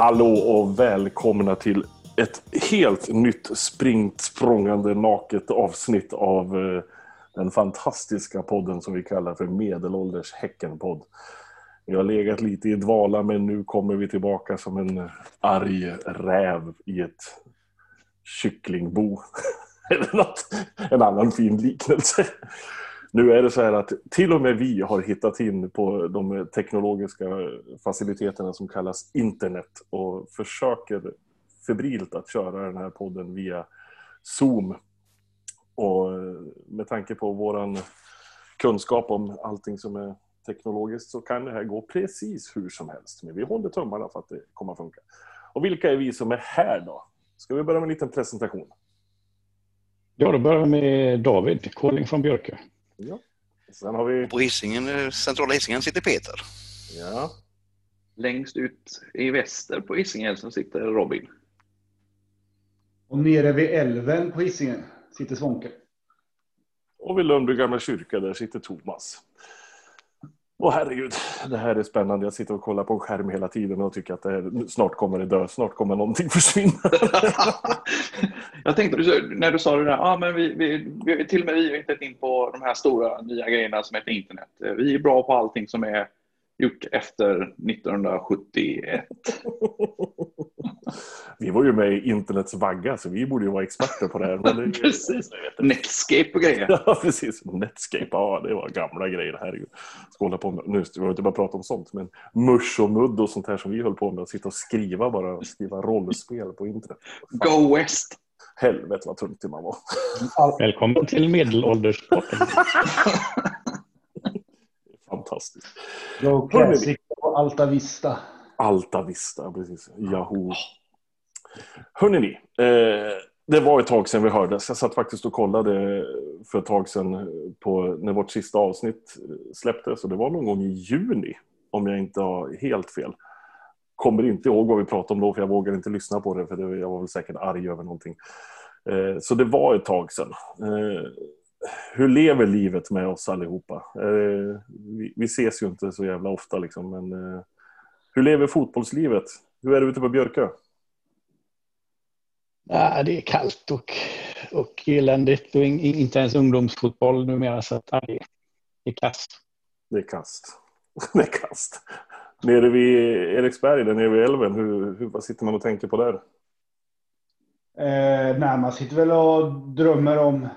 Hallå och välkomna till ett helt nytt springt språngande naket avsnitt av eh, den fantastiska podden som vi kallar för Medelålders Häckenpodd. Vi har legat lite i dvala men nu kommer vi tillbaka som en arg räv i ett kycklingbo. Eller något, en annan fin liknelse. Nu är det så här att till och med vi har hittat in på de teknologiska faciliteterna som kallas internet och försöker febrilt att köra den här podden via Zoom. Och med tanke på våran kunskap om allting som är teknologiskt så kan det här gå precis hur som helst. Men vi håller tummarna för att det kommer att funka. Och vilka är vi som är här då? Ska vi börja med en liten presentation? Ja, då börjar vi med David, calling från Björkö. Ja. Sen har vi... På Hisingen, centrala Hisingen sitter Peter. Ja. Längst ut i väster på Hisingen så sitter Robin. Och nere vid älven på Hisingen sitter Svånke. Och vid Lundby gamla kyrka, där sitter Thomas. Åh herregud, det här är spännande. Jag sitter och kollar på en skärm hela tiden och tycker att det snart kommer det dö, snart kommer någonting försvinna. jag tänkte när du sa det där, ah, men vi, vi, vi, till och med vi har hittat in på de här stora nya grejerna som heter internet. Vi är bra på allting som är gjort efter 1971. vi var ju med i internets vagga, så vi borde ju vara experter på det här. Men det, precis. Netscape och grejer. Ja, precis. Netscape, ja det var gamla grejer. Herregud. Ska hålla på med, nu ska vi inte bara prata om sånt, men mush och mudd och sånt här som vi höll på med. Att sitta och skriva bara, skriva rollspel på internet. Fan. Go West! Helvete vad töntig man var. Välkommen till Medelålderspodden. Fantastiskt. Go Classic och Alta Vista. Alta Vista, precis. Yahoo. Hörrni ni, eh, det var ett tag sedan vi hördes. Jag satt faktiskt och kollade för ett tag sedan på när vårt sista avsnitt släpptes. Och det var någon gång i juni, om jag inte har helt fel. Kommer inte ihåg vad vi pratade om då, för jag vågade inte lyssna på det, för det, jag var väl säkert arg över någonting. Eh, så det var ett tag sedan. Eh, hur lever livet med oss allihopa? Eh, vi, vi ses ju inte så jävla ofta liksom, men eh, hur lever fotbollslivet? Hur är det ute på Björkö? Ja, det är kallt och, och eländigt och in, inte ens ungdomsfotboll numera så att ja, det, det är kast. Det är kast. det är kast. Nere vid Eriksberg, där nere vid älven, hur, hur, vad sitter man och tänker på där? Eh, nej, man sitter väl och drömmer om,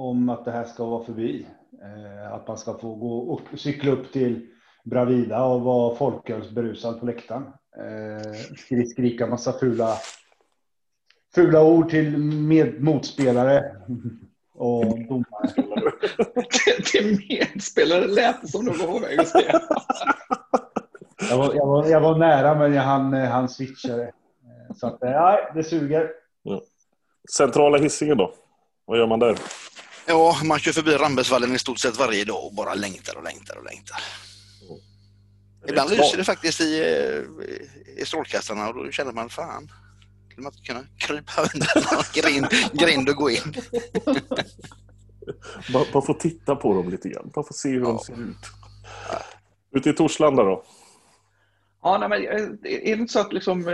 om att det här ska vara förbi. Eh, att man ska få gå och cykla upp till Bravida och vara folkölsberusad på läktaren. Eh, skrika massa fula, fula ord till med, motspelare och domare. till medspelare lät det som du var på väg att säga. Jag var, jag, var, jag var nära men jag hann, han switchade. Så att, ja, det suger. Ja. Centrala hissingen då? Vad gör man där? Ja, man kör förbi Rambergsvallen i stort sett varje dag och bara längtar och längtar och längtar. Mm. Ibland lyser det faktiskt i, i strålkastarna och då känner man fan, skulle man inte kunna krypa under någon grind, grind och gå in? bara, bara få titta på dem lite grann, bara få se hur ja. de ser ut. Ute i Torslanda då? Ja, nej, men är det inte så att liksom,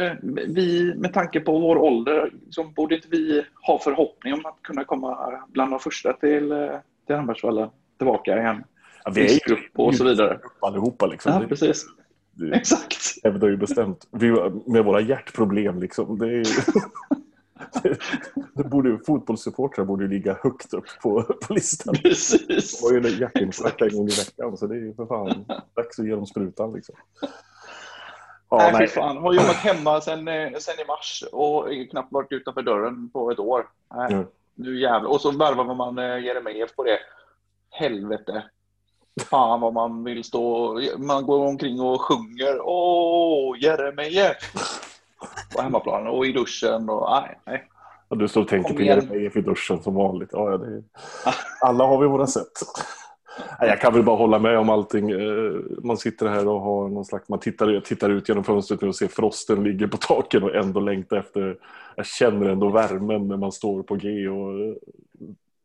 vi med tanke på vår ålder, liksom, borde inte vi ha förhoppning om att kunna komma bland de första till, till Hammarsvalla tillbaka igen? Ja, vi är ju grupp och så vidare. allihopa. Liksom. Ja, precis. Det, Exakt. Det hävdar ju bestämt. Vi, med våra hjärtproblem liksom. Det, är, det, det borde, fotbollssupportrar borde ligga högt upp på, på listan. Precis. Det var ju en hjärtinfarkt en gång i veckan så det är ju för fan dags att ge dem sprutan liksom. Ja, nej, nej. fan. Har jobbat hemma sen, sen i mars och knappt varit utanför dörren på ett år. Nej, mm. Nu jävlar. Och så värvar man Jeremejeff på det. Helvete. Fan vad man vill stå. Man går omkring och sjunger. Åh, Jeremejeff. På hemmaplanen och i duschen. Och, nej, nej. Ja, du står och tänker på Jeremejeff i duschen som vanligt. Ja, det är... Alla har vi våra sätt. Jag kan väl bara hålla med om allting. Eh, man sitter här och har någon slags, man tittar, tittar ut genom fönstret och ser frosten ligger på taken och ändå längtar efter, jag känner ändå värmen när man står på G och eh,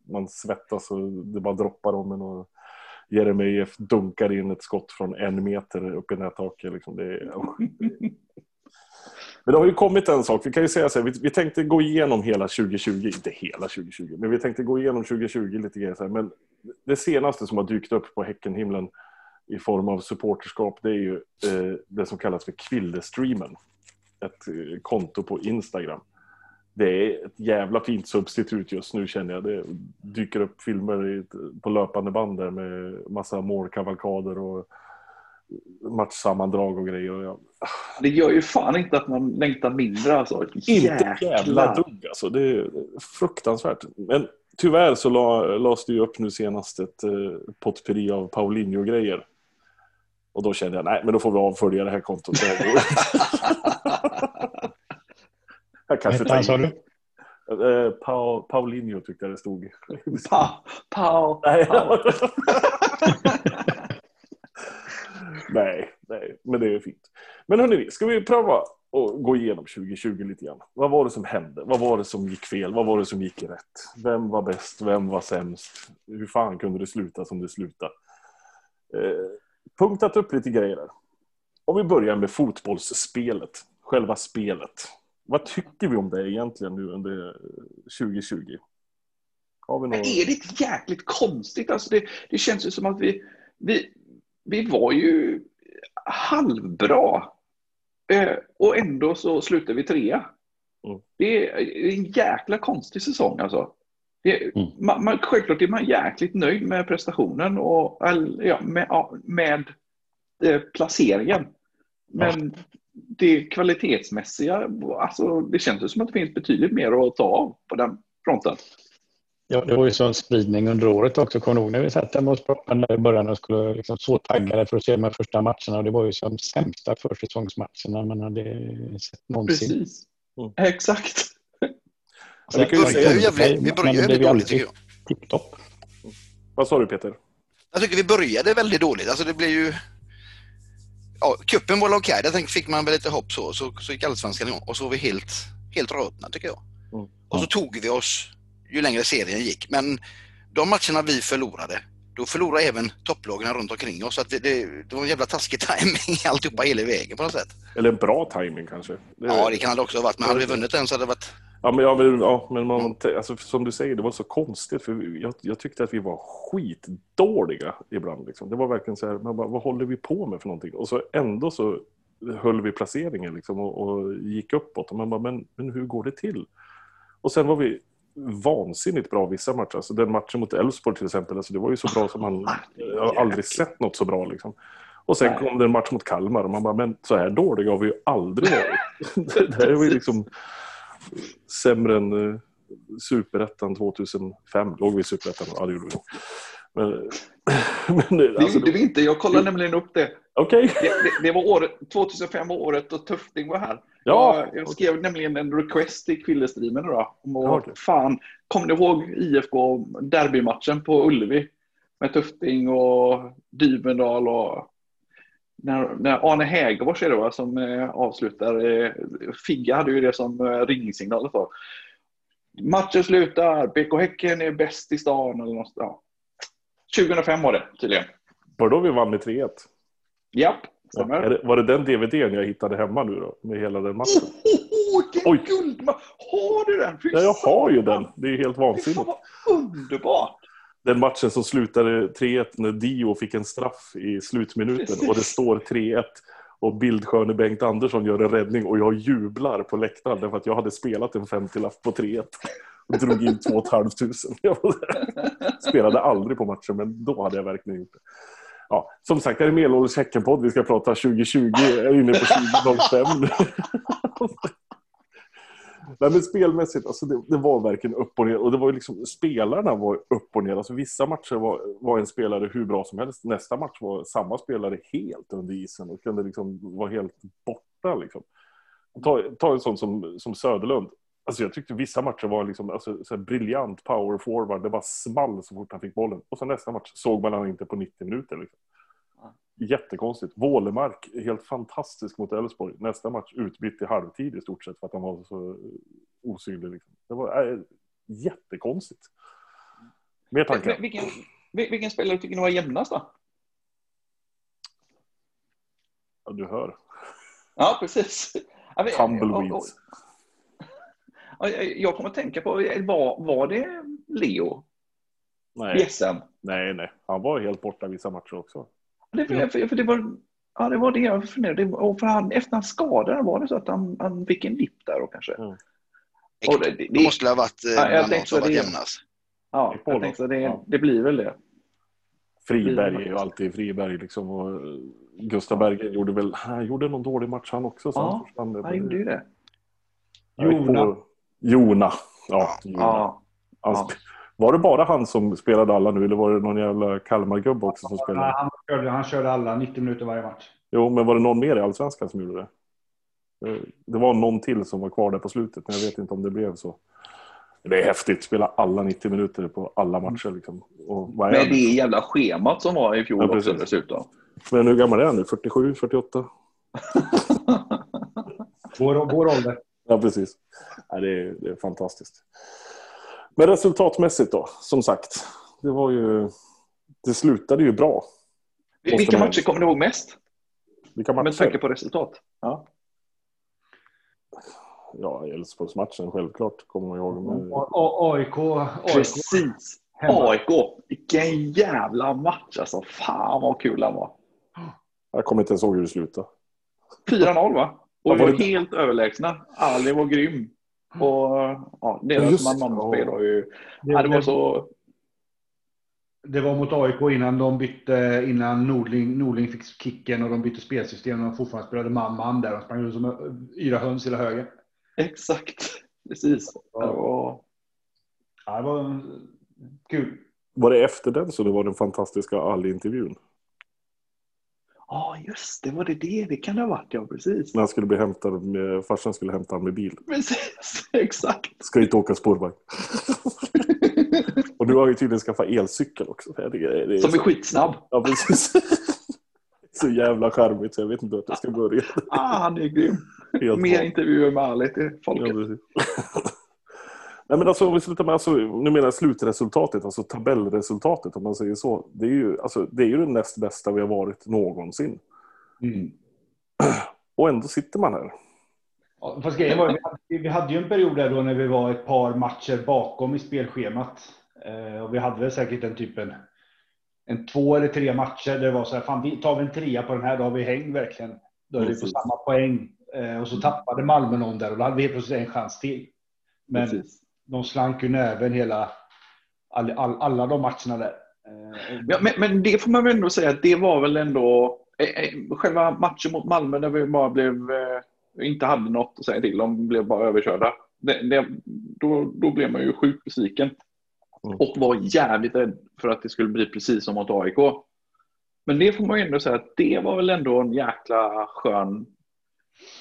man svettas och det bara droppar om en och Jeremejeff dunkar in ett skott från en meter upp i nättaket. Liksom. Det är, Men det har ju kommit en sak. Vi kan ju säga så här, vi, vi tänkte gå igenom hela 2020, inte hela 2020, men vi tänkte gå igenom 2020 lite grann. Så här, men det senaste som har dykt upp på Häckenhimlen i form av supporterskap, det är ju eh, det som kallas för Kvillestreamen. Ett eh, konto på Instagram. Det är ett jävla fint substitut just nu känner jag. Det dyker upp filmer i, på löpande band där med massa målkavalkader och matchsammandrag och grejer. Och jag... Det gör ju fan inte att man längtar mindre alltså. Inte jävla dugg alltså. Det är fruktansvärt. Men tyvärr så la, lades det ju upp nu senast ett eh, potpurri av Paulinho-grejer. Och då kände jag, nej men då får vi avfölja det här kontot. jag kanske tar sa du? Eh, pa Paulinho tyckte jag det stod. Pa, pa, nej. nej, nej, men det är fint. Men hörni, ska vi pröva att gå igenom 2020 lite grann? Vad var det som hände? Vad var det som gick fel? Vad var det som gick rätt? Vem var bäst? Vem var sämst? Hur fan kunde det sluta som det slutade? Eh, punktat upp lite grejer där. Om vi börjar med fotbollsspelet, själva spelet. Vad tycker vi om det egentligen nu under 2020? Har vi någon... Är det inte jäkligt konstigt? Alltså det, det känns ju som att vi, vi, vi var ju halvbra eh, och ändå så slutade vi trea. Mm. Det är en jäkla konstig säsong alltså. Det, mm. man, man, självklart är man jäkligt nöjd med prestationen och ja, med, med eh, placeringen. Men ja. det kvalitetsmässiga, alltså, det känns som att det finns betydligt mer att ta av på den fronten. Ja, det var ju sån spridning under året också. Kommer ihåg när vi satt hemma hos proppen i början och skulle liksom så taggade för att se de här första matcherna. Och det var ju som sämsta försäsongsmatcherna man hade sett någonsin. Precis. Mm. Exakt. Så vi, börjar ju jävligt, vi börjar jävligt dåligt tycker jag. Tipptopp. Vad sa du Peter? Jag tycker vi började väldigt dåligt. Alltså det blev ju... Ja, kuppen var okej. Okay. Där fick man väl lite hopp så. Så, så gick allsvenskan igång. Och så var vi helt, helt rötna tycker jag. Mm. Och så tog vi oss ju längre serien gick. Men de matcherna vi förlorade, då förlorade även topplagen runt omkring oss. Så det, det, det var en jävla taskig timing alltihopa hela vägen på något sätt. Eller en bra timing kanske. Det... Ja, det kan det också ha varit. Men hade vi vunnit den så hade det varit Ja, men, ja, men, ja, men man, alltså, som du säger, det var så konstigt. För jag, jag tyckte att vi var skitdåliga ibland. Liksom. Det var verkligen så här, man bara, vad håller vi på med för någonting? Och så ändå så höll vi placeringen liksom, och, och gick uppåt. Och man bara, men, men hur går det till? Och sen var vi vansinnigt bra vissa matcher. Alltså den matchen mot Elfsborg till exempel, alltså det var ju så bra som man... Jag har aldrig sett något så bra liksom. Och sen kom det en match mot Kalmar och man bara, men så här dåliga har vi ju aldrig varit. det här var ju liksom sämre än uh, Superettan 2005. Låg vi i Superettan? Ja, det gjorde vi nog. Men, men, det alltså, gjorde vi inte. Jag kollade nämligen upp det. Okay. Det, det, det, var året, 2005 var året då Tufting var här. Ja. Jag, skrev okay. nämligen en request till Kvillestreamen då. Om att, okay. fan, kommer ni ihåg IFK derbymatchen på Ullevi? Med Tufting och Dybendal och när, när Arne Hägerfors är det va, som eh, avslutar. Eh, Figga hade ju det som eh, ringsignal. För. Matchen slutar, BK Häcken är bäst i stan. Eller något, ja. 2005 var det tydligen. Var då vi vann med 3-1? Japp, stämmer. Ja, var det den DVDn jag hittade hemma nu då? Med hela den matchen? Oh, oh, Oj. Guld, har du den? ja, jag har ju den. Det är helt vansinnigt. underbart! den matchen som slutade 3-1 när Dio fick en straff i slutminuten Precis. och det står 3-1 och bildsköne Bengt Andersson gör en räddning och jag jublar på läktaren därför att jag hade spelat en 50-lapp på 3-1 och drog in 2 500. Jag spelade aldrig på matchen men då hade jag verkligen gjort det. Ja, som sagt, det är Medelålders Häckenpodd. Vi ska prata 2020. Jag är inne på 2005 Nej, men spelmässigt, alltså det, det, var verkligen upp och ner. Och det var liksom, spelarna var upp och ner. Alltså vissa matcher var, var en spelare hur bra som helst. Nästa match var samma spelare helt under isen och kunde liksom vara helt borta. Liksom. Ta, ta en sån som, som Söderlund. Alltså jag tyckte vissa matcher var liksom, alltså, så briljant power forward. Det bara small så fort han fick bollen. Och så nästa match såg man han inte på 90 minuter. Liksom. Jättekonstigt. Wålemark, helt fantastisk mot Elfsborg. Nästa match utbytt i halvtid i stort sett för att han var så osynlig. Liksom. Det var äh, jättekonstigt. Mer tankar? Vilken, vilken spelare tycker ni var jämnast då? Ja, du hör. Ja, precis. Tumbleweeds. Jag kommer att tänka på, var, var det Leo? Nej. nej, nej. Han var helt borta vissa matcher också. Det, för, för det var, ja, det var det jag funderade och för han, Efter hans skada var det så att han, han fick en dipp där och kanske. Mm. Och det, det, det måste ha varit eh, ja, jag bland som varit jämnast. Ja, jag tänkte det, ja. det blir väl det. Friberg är ju alltid Friberg liksom. Och Gustav Berggren gjorde väl, han gjorde någon dålig match han också. Så ja, han, han gjorde ju det. Jona. Jona. Ja, Jona. Ja. ja. Var det bara han som spelade alla nu eller var det någon jävla Kalmar-gubbe också som spelade? Han körde, han körde alla 90 minuter varje match. Jo, men var det någon mer i Allsvenskan som gjorde det? Det var någon till som var kvar där på slutet, men jag vet inte om det blev så. Det är häftigt, spela alla 90 minuter på alla matcher. Liksom. men det är jävla schemat som var i fjol ja, också dessutom. Men hur gammal är han nu? 47, 48? vår, vår ålder. Ja, precis. Ja, det, är, det är fantastiskt. Men resultatmässigt då, som sagt. Det var ju... Det slutade ju bra. Vilka matcher kommer du ihåg mest? Vilka matcher? Med tanke på resultat. Ja. Ja, Elfsborgsmatchen självklart kommer man ihåg. AIK, AIK. Precis. AIK. Vilken jävla match alltså. Fan vad kul den var. Jag kommer inte ens ihåg hur det slutade. 4-0 va? Och var helt överlägsna. Ali var grym. Och ja, deras man-man-spel var ju... Det, ja, det var så... Det var mot AIK innan de bytte, innan Nordling, Nordling fick kicken och de bytte spelsystem och de fortfarande spelade man-man där. De sprang som yra höns hela höger. Exakt, precis. Det var... Ja, det var kul. Var det efter den så det var den fantastiska Ali-intervjun? Ja, ah, just det. Var det det? Det kan det ha varit, ja. Precis. När han skulle bli hämtad med, farsan skulle hämta honom med bil. Precis, exakt. Ska inte åka spårvagn. och nu har han ju tydligen skaffat elcykel också. Det, det, det är Som är så... skitsnabb. Ja, precis. så jävla charmigt så jag vet inte vart jag ska börja. ah, han är grym. Mer intervjuer med Ali till folket. Ja, Nej, men alltså, om vi slutar med, alltså, nu menar jag slutresultatet, alltså tabellresultatet om man säger så. Det är ju, alltså, det, är ju det näst bästa vi har varit någonsin. Mm. Och ändå sitter man här. Ja, fast grejen var, vi hade, ju en period där då när vi var ett par matcher bakom i spelschemat. Eh, och vi hade väl säkert den typen, en två eller tre matcher där det var så här, fan tar vi en trea på den här, då har vi häng verkligen. Då är vi på samma poäng. Eh, och så tappade Malmö någon där och då hade vi helt plötsligt en chans till. Men Precis de slank ju näven hela, all, all, alla de matcherna där. Eh, ja, men, men, det får man väl ändå säga att det var väl ändå eh, eh, själva matchen mot Malmö där vi bara blev, inte hade något att säga till de blev bara överkörda. Det, det, då, då blev man ju sjukt besviken. Mm. Och var jävligt rädd för att det skulle bli precis som mot AIK. Men det får man ju ändå säga att det var väl ändå en jäkla skön,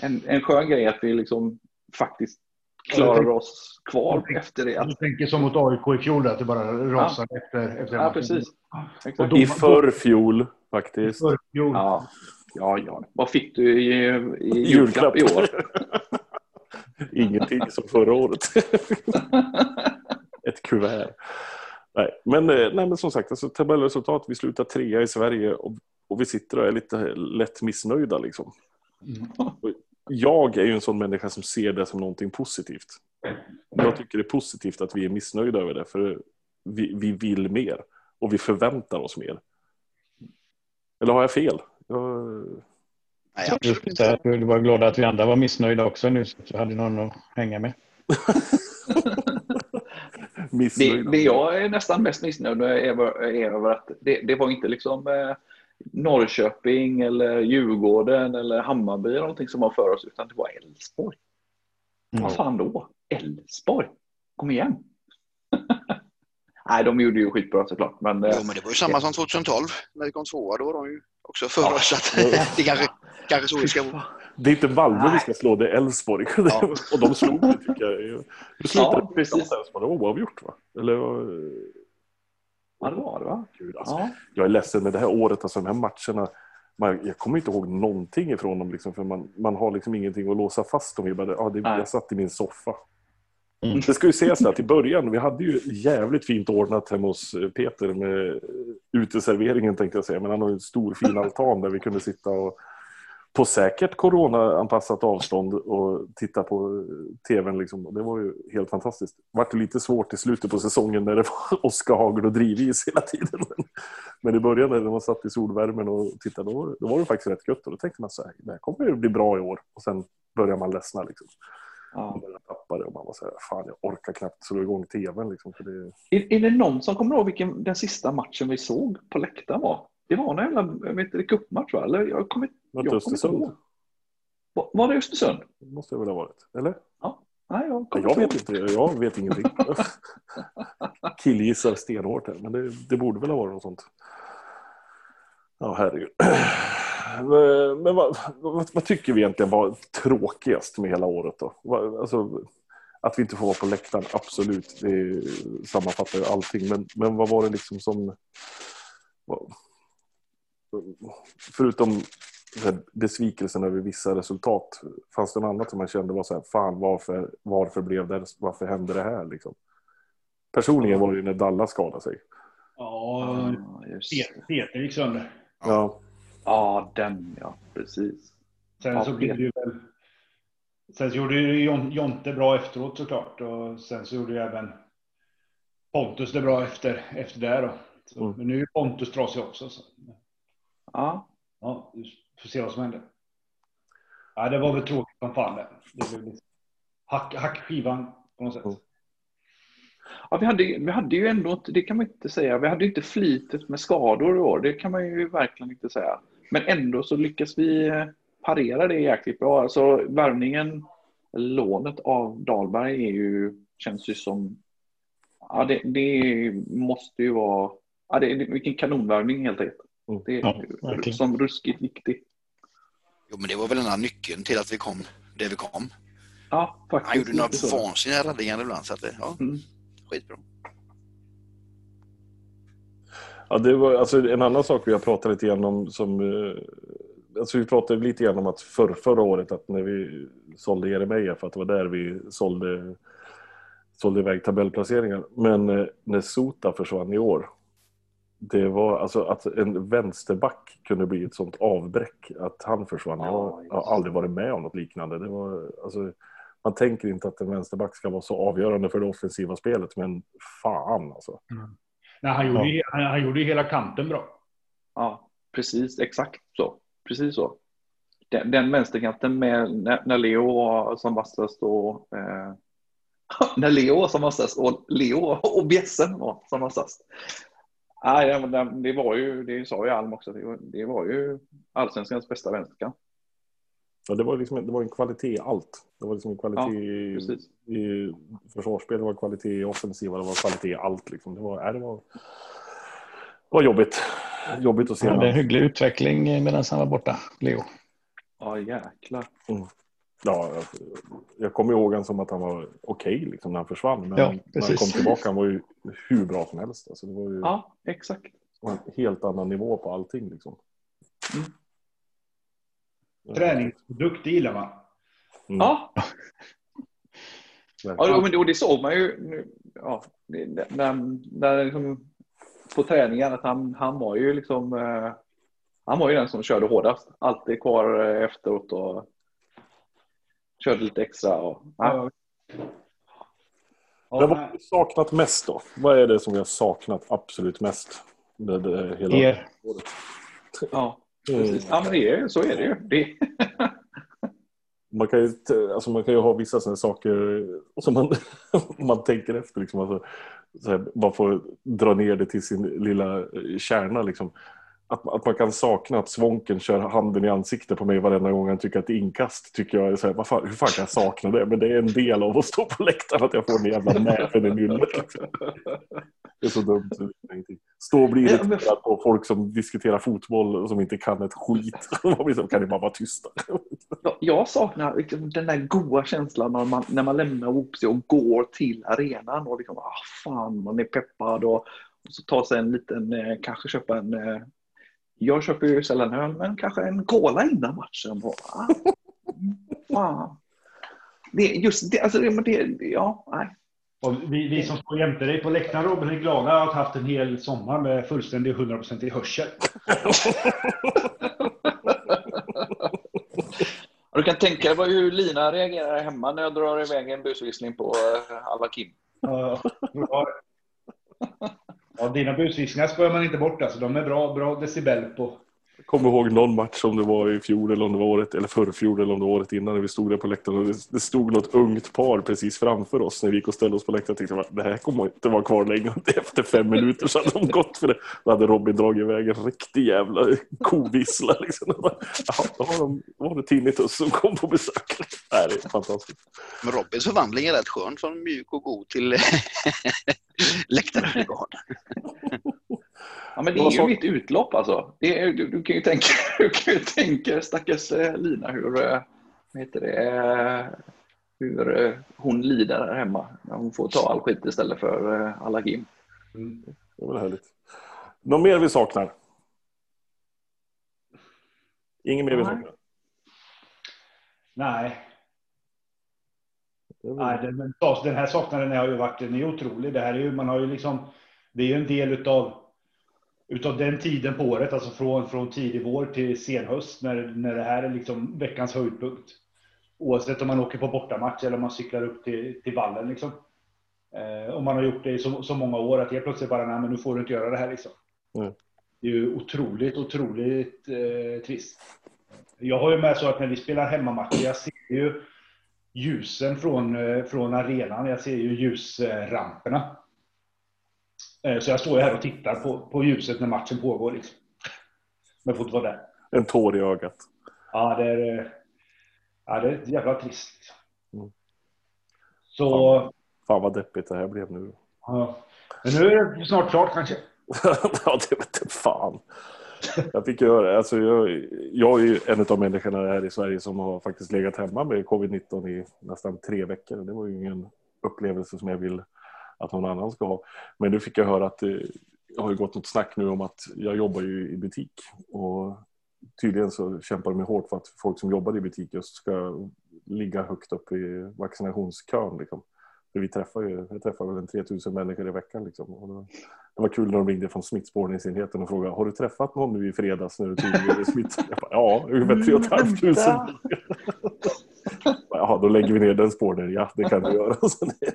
en, en skön grej att vi liksom faktiskt klarar oss kvar tänker, efter det. Du tänker som mot AIK i fjol, att det bara rasade ja. efter, efter Ja, precis. Exakt. I förfjol faktiskt. I förfjol. Ja. ja, ja. Vad fick du i, i julklapp i år? Ingenting som förra året. Ett kuvert. Nej, men, eh, nej, men som sagt, alltså, tabellresultat. Vi slutar trea i Sverige och, och vi sitter och är lite lätt missnöjda. Liksom. Mm jag är ju en sån människa som ser det som någonting positivt. Jag tycker det är positivt att vi är missnöjda över det, för vi, vi vill mer och vi förväntar oss mer. Eller har jag fel? Jag... Nej, absolut inte. Du var glad att vi andra var missnöjda också nu, så hade någon att hänga med. det, det jag är nästan mest missnöjd med är, är över att det, det var inte liksom eh, Norrköping eller Djurgården eller Hammarby eller någonting som var för oss, utan det var Elfsborg. Mm. Vad fan då? Elfsborg? Kom igen! Nej, de gjorde ju skitbra såklart. Men, jo, eh, men det var ju samma som 2012 när vi kom tvåa. Då var de ju också före ja. oss. det kanske, kanske så vi ska Det är inte Malmö vi ska slå, det är Elfsborg. Ja. och de slog det tycker jag. Det slutade ja, precis. Elfsborg. Det var oavgjort va? Eller, Ja, det var det va? Gud, alltså. ja. Jag är ledsen med det här året, alltså de här matcherna. Man, jag kommer inte ihåg någonting ifrån dem, liksom, för man, man har liksom ingenting att låsa fast dem i. Bara, ja, det, jag satt i min soffa. Mm. Det ska ju sägas att i början, vi hade ju jävligt fint ordnat hemma hos eh, Peter med uteserveringen tänkte jag säga. Men han har ju en stor fin altan där vi kunde sitta och, på säkert coronaanpassat avstånd och titta på tvn. Liksom. Det var ju helt fantastiskt. Det var lite svårt i slutet på säsongen när det var Oskar Hagel och Drivis hela tiden. Men i början när man satt i solvärmen och tittade, då, då var det faktiskt rätt gött. Och då tänkte man så här, det här kommer ju bli bra i år. Och sen börjar man ledsna. Liksom. Ja. Man tappade och man var så här, fan jag orkar knappt slå igång tvn. Liksom, för det... är, är det någon som kommer ihåg vilken den sista matchen vi såg på läktaren var? Det var en jävla, jag vet inte, cupmatch va? Eller jag kommer, var det Östersund? Var, var det Östersund? Det måste det väl ha varit, eller? Ja. Nej, jag, jag vet inte, jag vet ingenting. Killgissar stenhårt här, men det, det borde väl ha varit något sånt. Ja, herregud. Men vad, vad, vad, tycker vi egentligen var tråkigast med hela året då? Alltså, att vi inte får vara på läktaren, absolut. Det sammanfattar ju allting. Men, men vad var det liksom som... Förutom besvikelsen över vissa resultat, fanns det något annat som man kände var så här, fan varför, varför blev det, varför hände det här liksom? Personligen var det ju när Dallas skadade sig. Ja, Peter gick sönder. Ja. Ja, den ja, precis. Sen ja, så blev det ju väl... Sen så gjorde ju Jonte bra efteråt såklart och sen så gjorde ju även Pontus det bra efter, efter det då. Så, mm. Men nu är Pontus trasig också. Så. Ja. Ja, vi får se vad som händer. Ja, det var väl tråkigt som fan det. Det blev liksom hack, hackskivan på något sätt. Mm. Ja, vi hade, vi hade ju ändå inte, det kan man inte säga, vi hade inte flitet med skador i år, det kan man ju verkligen inte säga. Men ändå så lyckas vi eh, parera det jäkligt bra. Alltså värvningen, lånet av Dahlberg är ju, känns ju som, ja det, det måste ju vara, ja det, vilken kanonvärvning helt enkelt. Mm. Det är ja, som ruskigt viktig. Jo men det var väl den här nyckeln till att vi kom där vi kom. Ja, faktiskt. Han gjorde några vansinniga räddningar ibland så att det, ja, mm. skitbra. Ja, det var alltså en annan sak vi har pratat lite grann om som eh, Alltså vi pratade lite grann om att för, förra året att när vi sålde Jeremejeff för att det var där vi sålde, sålde iväg tabellplaceringar. Men eh, när Sota försvann i år. Det var alltså att en vänsterback kunde bli ett sånt avbräck att han försvann. Jag har aldrig varit med om något liknande. Det var, alltså, man tänker inte att en vänsterback ska vara så avgörande för det offensiva spelet, men fan alltså. Mm. Nej, han, gjorde, ja. han, han gjorde hela kanten bra. Ja, precis. Exakt så. Precis så. Den, den vänsterkanten med när, när Leo var som vassast och eh, när Leo var som vassast och Leo och Bjässen var som vassast. Nej, det, det var ju, det sa ju Alm också, det var, det var ju allsvenskans bästa vänsterkant. Ja, det var, liksom, det var en kvalitet i allt. Det var liksom en kvalitet ja, i, i försvarsspel, det var kvalitet i offensiva, det var kvalitet i allt. Liksom. Det, var, det, var, det var jobbigt. Jobbigt att se. Ja, det är en hygglig utveckling medan han var borta, Leo. Ja, jäklar. Mm. Ja, jag, jag kommer ihåg honom som att han var okej okay, liksom, när han försvann. Men ja, när han kom tillbaka han var ju hur bra som helst. Alltså, det var ju ja, exakt. en helt annan nivå på allting. Liksom. Mm. Träningsprodukt, gillar man. Mm. Ja. ja, men det, och det såg man ju ja, när, när liksom, på träningen att han, han var ju liksom eh, han var ju den som körde hårdast. Alltid kvar eh, efteråt och körde lite extra. Och, ja. vad har vi saknat mest då? Vad är det som vi har saknat absolut mest? Det, det, hela er. Året? Ja. Precis. Ja, men det är, så är det ju. Det. Man kan ju, alltså man kan ju ha vissa sådana saker som man, man tänker efter. Liksom, alltså, så här, man får dra ner det till sin lilla kärna. Liksom att, att man kan sakna att Svånken kör handen i ansiktet på mig varenda gång han tycker att det är inkast. Tycker jag är så här, vad fan, hur fan kan jag sakna det? Men det är en del av att stå på läktaren att jag får den jävla näven i nyllet. Liksom. Det är så dumt. Stå och bli irriterad på folk som diskuterar fotboll och som inte kan ett skit. kan ni bara vara tysta? Jag saknar liksom den där goa känslan när man, när man lämnar Opsi och går till arenan och liksom, ah, fan, man är peppad och, och så tar sig en liten, eh, kanske köpa en eh, jag köper ju sällan öl, men kanske en cola innan matchen. Bara. Fan. Det, just det, alltså det, det, ja, nej. Och vi, vi som står jämte dig på läktaren Robin är glada att ha haft en hel sommar med fullständig 100% i hörsel. Du kan tänka dig hur Lina reagerar hemma när jag drar iväg en busvissling på eh, alla Kim. Ja, ja, dina busvisningar spöar man inte bort. Alltså. De är bra, bra decibel på kommer ihåg någon match om det var i fjol eller om det var året eller förrfjol eller om det var året innan när vi stod där på läktaren och det, det stod något ungt par precis framför oss när vi gick och ställde oss på läktaren. Jag tänkte det här kommer inte vara kvar länge. Efter fem minuter så hade de gått för det. Då hade Robin dragit iväg en riktig jävla kovissla. Liksom. Ja, då var, de, var det Tinnitus som kom på besök. det är fantastiskt. Men Robins förvandling är rätt skön från mjuk och god till läktarhuligan. Ja, men det är ju mitt utlopp alltså. Är, du, du, kan ju tänka, du kan ju tänka stackars eh, Lina hur, eh, heter det, eh, hur hon lider där hemma när hon får ta all skit istället för alla gim. Mm. Det var härligt. Något mer vi saknar? Inget mer vi saknar? Nej. Nej, den, den här saknaden har ju varit den är otrolig. Det här är ju, man har ju liksom, det är ju en del utav utav den tiden på året, alltså från, från tidig vår till senhöst, när, när det här är liksom veckans höjdpunkt. Oavsett om man åker på bortamatch eller om man cyklar upp till, till vallen. Liksom. Eh, om man har gjort det i så, så många år att helt plötsligt bara, nej men nu får du inte göra det här. Liksom. Mm. Det är ju otroligt, otroligt eh, trist. Jag har ju med så att när vi spelar hemmamatcher, jag ser ju ljusen från, eh, från arenan, jag ser ju ljusramperna. Eh, så jag står ju här och tittar på, på ljuset när matchen pågår. Liksom. Men får inte vara där. En tår i ögat. Ja, det är, eh, ja, det är jävla trist. Mm. Så... Fan, fan vad deppigt det här blev nu. Ja. Men nu är det snart klart kanske. ja, det vet inte fan. Jag fick göra alltså jag, jag är ju en av människorna här i Sverige som har faktiskt legat hemma med covid-19 i nästan tre veckor. Det var ju ingen upplevelse som jag vill att någon annan ska ha. Men nu fick jag höra att det har gått något snack nu om att jag jobbar ju i butik och tydligen så kämpar de hårt för att folk som jobbar i butik just ska ligga högt upp i vaccinationskön. Liksom. För vi träffar ju, jag träffar väl en 3000 människor i veckan. Liksom. Och det var kul när de ringde från smittspårningsenheten och frågade har du träffat någon nu i fredags när du tydligen är smittad? Ja, ungefär 3 500. Jaha, då lägger vi ner den spåren. Ja, det kan vi göra. Så det,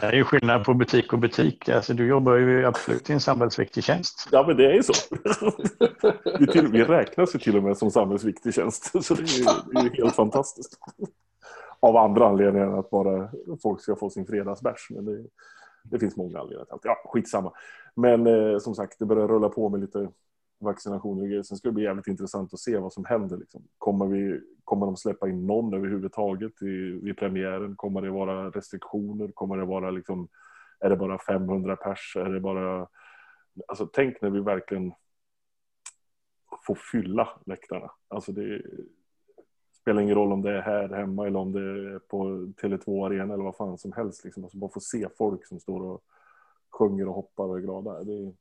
det, är ju skillnad på butik och butik. Alltså, du jobbar ju absolut i en samhällsviktig tjänst. Ja, men det är ju så. Vi, till, vi räknas ju till och med som samhällsviktig tjänst. Så det är ju, det är ju helt fantastiskt. Av andra anledningar än att bara folk ska få sin fredagsbärs. Men det, det finns många anledningar till allt. Ja, skitsamma. Men eh, som sagt, det börjar rulla på med lite vaccinationer och grejer. Sen ska det bli jävligt intressant att se vad som händer. Liksom. Kommer, vi, kommer de släppa in någon överhuvudtaget i, vid premiären? Kommer det vara restriktioner? Kommer det vara liksom, är det bara 500 pers? Är det bara... Alltså tänk när vi verkligen får fylla läktarna. Alltså det spelar ingen roll om det är här hemma eller om det är på Tele2 Arena eller vad fan som helst. Liksom. Alltså bara få se folk som står och sjunger och hoppar och är glada. Det är,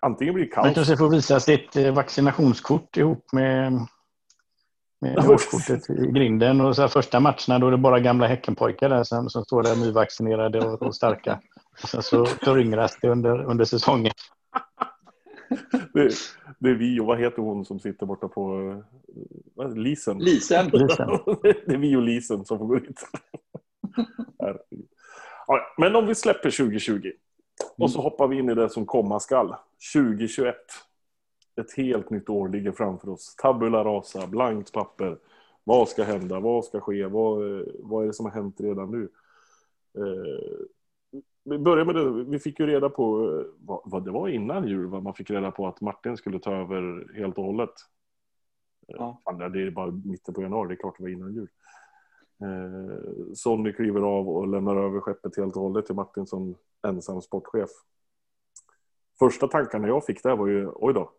antingen blir det kaos. Man kanske får visa sitt eh, vaccinationskort ihop med, med årskortet i grinden. Och så första matcherna då är det bara gamla Häckenpojkar där som, som står där nyvaccinerade och, och starka. Och sen så föryngras det under, under säsongen. Det, det, är vi och vad heter hon som sitter borta på vad, Lisen? Lisen. Lisen. det är vi och Lisen som får gå dit. Men om vi släpper 2020 och så hoppar vi in i det som komma skall. 2021. Ett helt nytt år ligger framför oss. Tabula rasa, blankt papper. Vad ska hända? Vad ska ske? Vad, vad är det som har hänt redan nu? Eh, vi börjar med det. Vi fick ju reda på vad, vad det var innan jul. Vad man fick reda på att Martin skulle ta över helt och hållet. Ja. Fan, det är bara mitten på januari. Det är klart det var innan jul. Eh, Sonny kliver av och lämnar över skeppet helt och hållet till Martin som ensam sportchef. Första tankarna jag fick där var ju, oj då,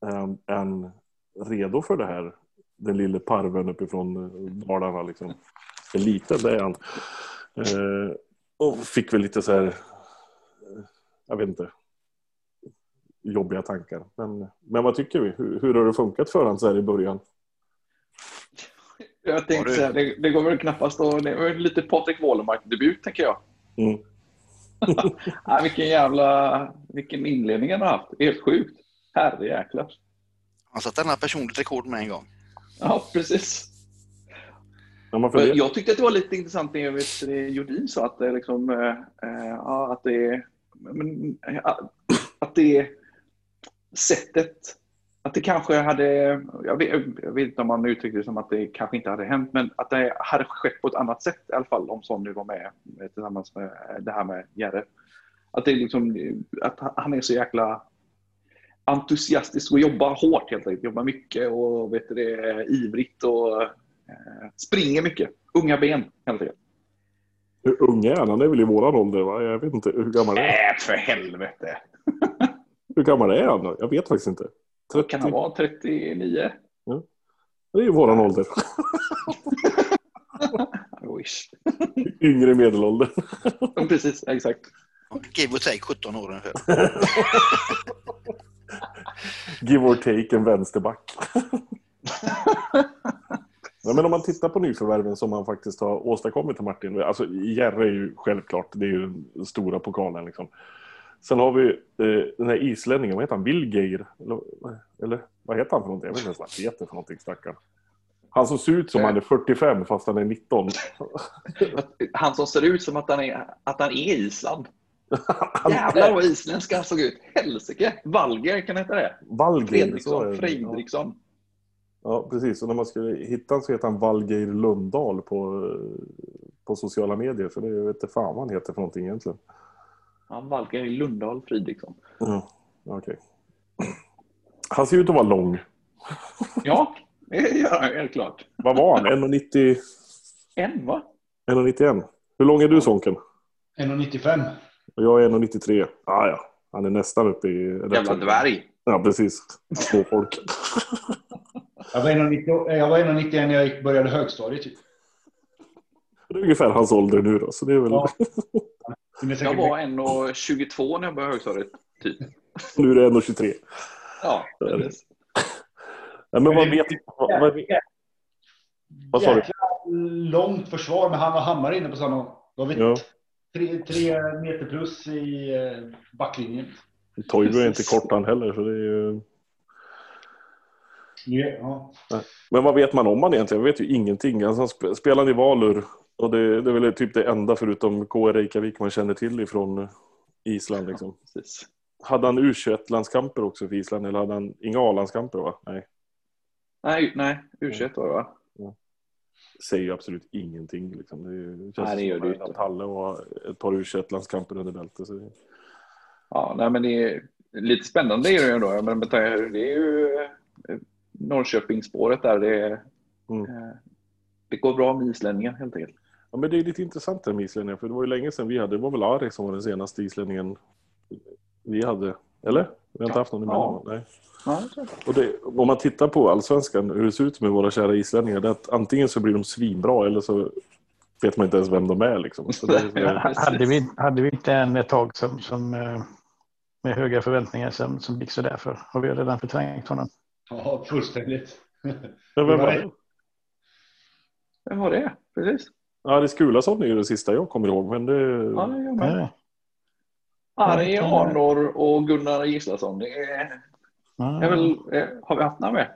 är en redo för det här? Den lille parven uppifrån eh, Dalarna liksom. En liten, det är han. Eh, och fick väl lite så här, eh, jag vet inte, jobbiga tankar. Men, men vad tycker vi? Hur, hur har det funkat för honom så här i början? Jag tänkte säga, det, det går väl knappast att... Det var lite Patrik Wålemark-debut, tänker jag. Mm. ja, vilken jävla... Vilken inledning han har haft. Helt sjukt. Herrejäklar. Han satte denna personligt rekord med en gång. Ja, precis. Ja, jag tyckte att det var lite intressant det vet, Jordin sa, att det, liksom, äh, att det, men, att det sättet att det kanske hade, jag vet, jag vet, inte om man uttryckte det som att det kanske inte hade hänt, men att det hade skett på ett annat sätt i alla fall om Son nu var med tillsammans med det här med Jerre. Att, det liksom, att han är så jäkla entusiastisk och jobbar hårt helt enkelt. Jobbar mycket och vet det, ivrigt och eh, springer mycket. Unga ben helt enkelt. Hur ung är han? Han är väl i våran ålder va? Jag vet inte. Hur gammal är han? Nej, för helvete! hur gammal är han? Jag vet faktiskt inte. 30... Kan han vara 39? Ja. Det är ju våran ålder. I wish. Yngre medelålder. Precis, exakt. Give or take 17 år ungefär. Give or take en vänsterback. ja, men om man tittar på nyförvärven som man faktiskt har åstadkommit till Martin. Alltså Järre är ju självklart, det är ju den stora pokalen liksom. Sen har vi eh, den här islänningen, vad heter han? Vilgeir? Eller, eller vad heter han för någonting? Jag vet inte ens vad han heter för någonting, stackarn. Han som ser ut som han är 45 fast han är 19. han som ser ut som att han är, att han är Island. Jävlar vad isländska han såg ut. Helsike! Valger kan heta det. Valger. Fredriksson. Fredriksson. Ja, precis. Och när man skulle hitta honom så heter han Valgeir Lundahl på, på sociala medier. Så det vet inte fan vad han heter för någonting egentligen. Han Valgeir Lundahl Fridriksson. Mm, Okej. Okay. Han ser ut att vara lång. Ja, ja helt klart. Vad var han? 1,90? En va? 1,91. Hur lång är du Sonken? 1,95. Och jag är 1,93. Ah, ja, han är nästan uppe i... Jävla dvärg. Ja, precis. Småfolk. jag var 1,91 när jag började högstadiet. Typ. Det är ungefär hans ålder nu då. Så det är väl... Ja. Jag var 1,22 när jag började högstadiet. Typ. Nu är det 1,23. Ja, precis. Ja, men vad vet... Vad, vad, vad sa du? långt försvar med han och Hammar inne på samma. Då har vi ja. tre, tre meter plus i eh, backlinjen. Toivo är inte kort han heller, så det är ju... Ja. Men vad vet man om han egentligen? Jag vet ju ingenting. Alltså, han spelade i Valur och det, det är väl typ det enda förutom KR Reykjavik man känner till ifrån Island. Liksom. Ja, hade han U21-landskamper också för Island eller hade han inga A-landskamper? Va? Nej. Nej, nej U21 var det va? Ja. Säger ju absolut ingenting. Liksom. Det, känns nej, det gör det inte. Halle och ett par U21-landskamper under bältet. Så... Ja, nej, men det är lite spännande är det ju ändå. Men det är ju eh, Norrköpingsspåret där. Det, är, mm. Eh, det går bra med islänningar helt enkelt. Ja, men det är lite intressant det med islänningar, för det var ju länge sedan vi hade, det var väl Ari som var den senaste islänningen vi hade, eller? Vi har inte haft någon emellan. Ja. Nej. Och det, om man tittar på allsvenskan, hur det ser ut med våra kära islänningar, det är att antingen så blir de svinbra eller så vet man inte ens vem de är. Liksom. Så det, så... hade, vi, hade vi inte en ett tag som, som eh, med höga förväntningar som, som gick sådär för? Har vi redan förträngt honom? Ja, fullständigt. Ja, vem var det? Vem var det? Precis. Aris Skulason är ju det sista jag kommer ihåg. Men det... Ja, det jag med. Ari Arnor och Gunnar Gislason. Det är, mm. är väl, eh, har vi haft namn med?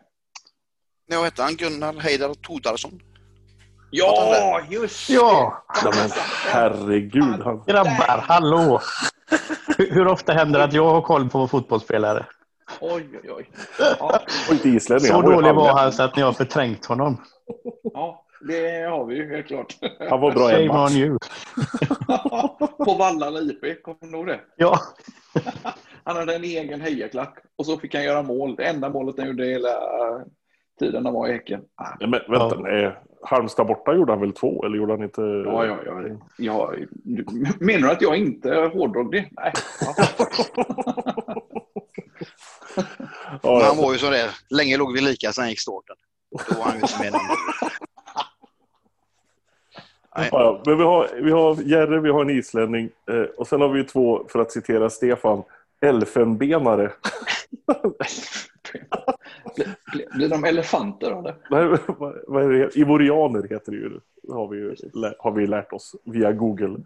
Ja, hette han Gunnar Heidar Todarsson? Ja, just Ja! ja men herregud. Han... Grabbar, hallå! hur, hur ofta händer det att jag har koll på fotbollsspelare? Oj, oj, oj. Ja. Så dålig var han så att ni har förträngt honom. Ja. Det har vi ju helt klart. Han var bra en match. You. På Vallala IP, kommer du ihåg det? Ja. Han hade en egen hejaklack och så fick han göra mål. Det enda målet han gjorde hela tiden han var i Häcken. Ja, men vänta, ja. nej. Halmstad borta gjorde han väl två, eller gjorde han inte? Ja, ja, ja. ja menar du att jag inte hårdrog det? Nej. Ja. han var ju så där. Länge låg vi lika, sen gick starten. Då var han ju inte med Ja, men vi har, vi har Jerry, vi har en islänning eh, och sen har vi två, för att citera Stefan, elfenbenare. blir, blir de elefanter av det? Vad är det? Ivorianer heter det ju. Det har vi, ju, har vi lärt oss via Google.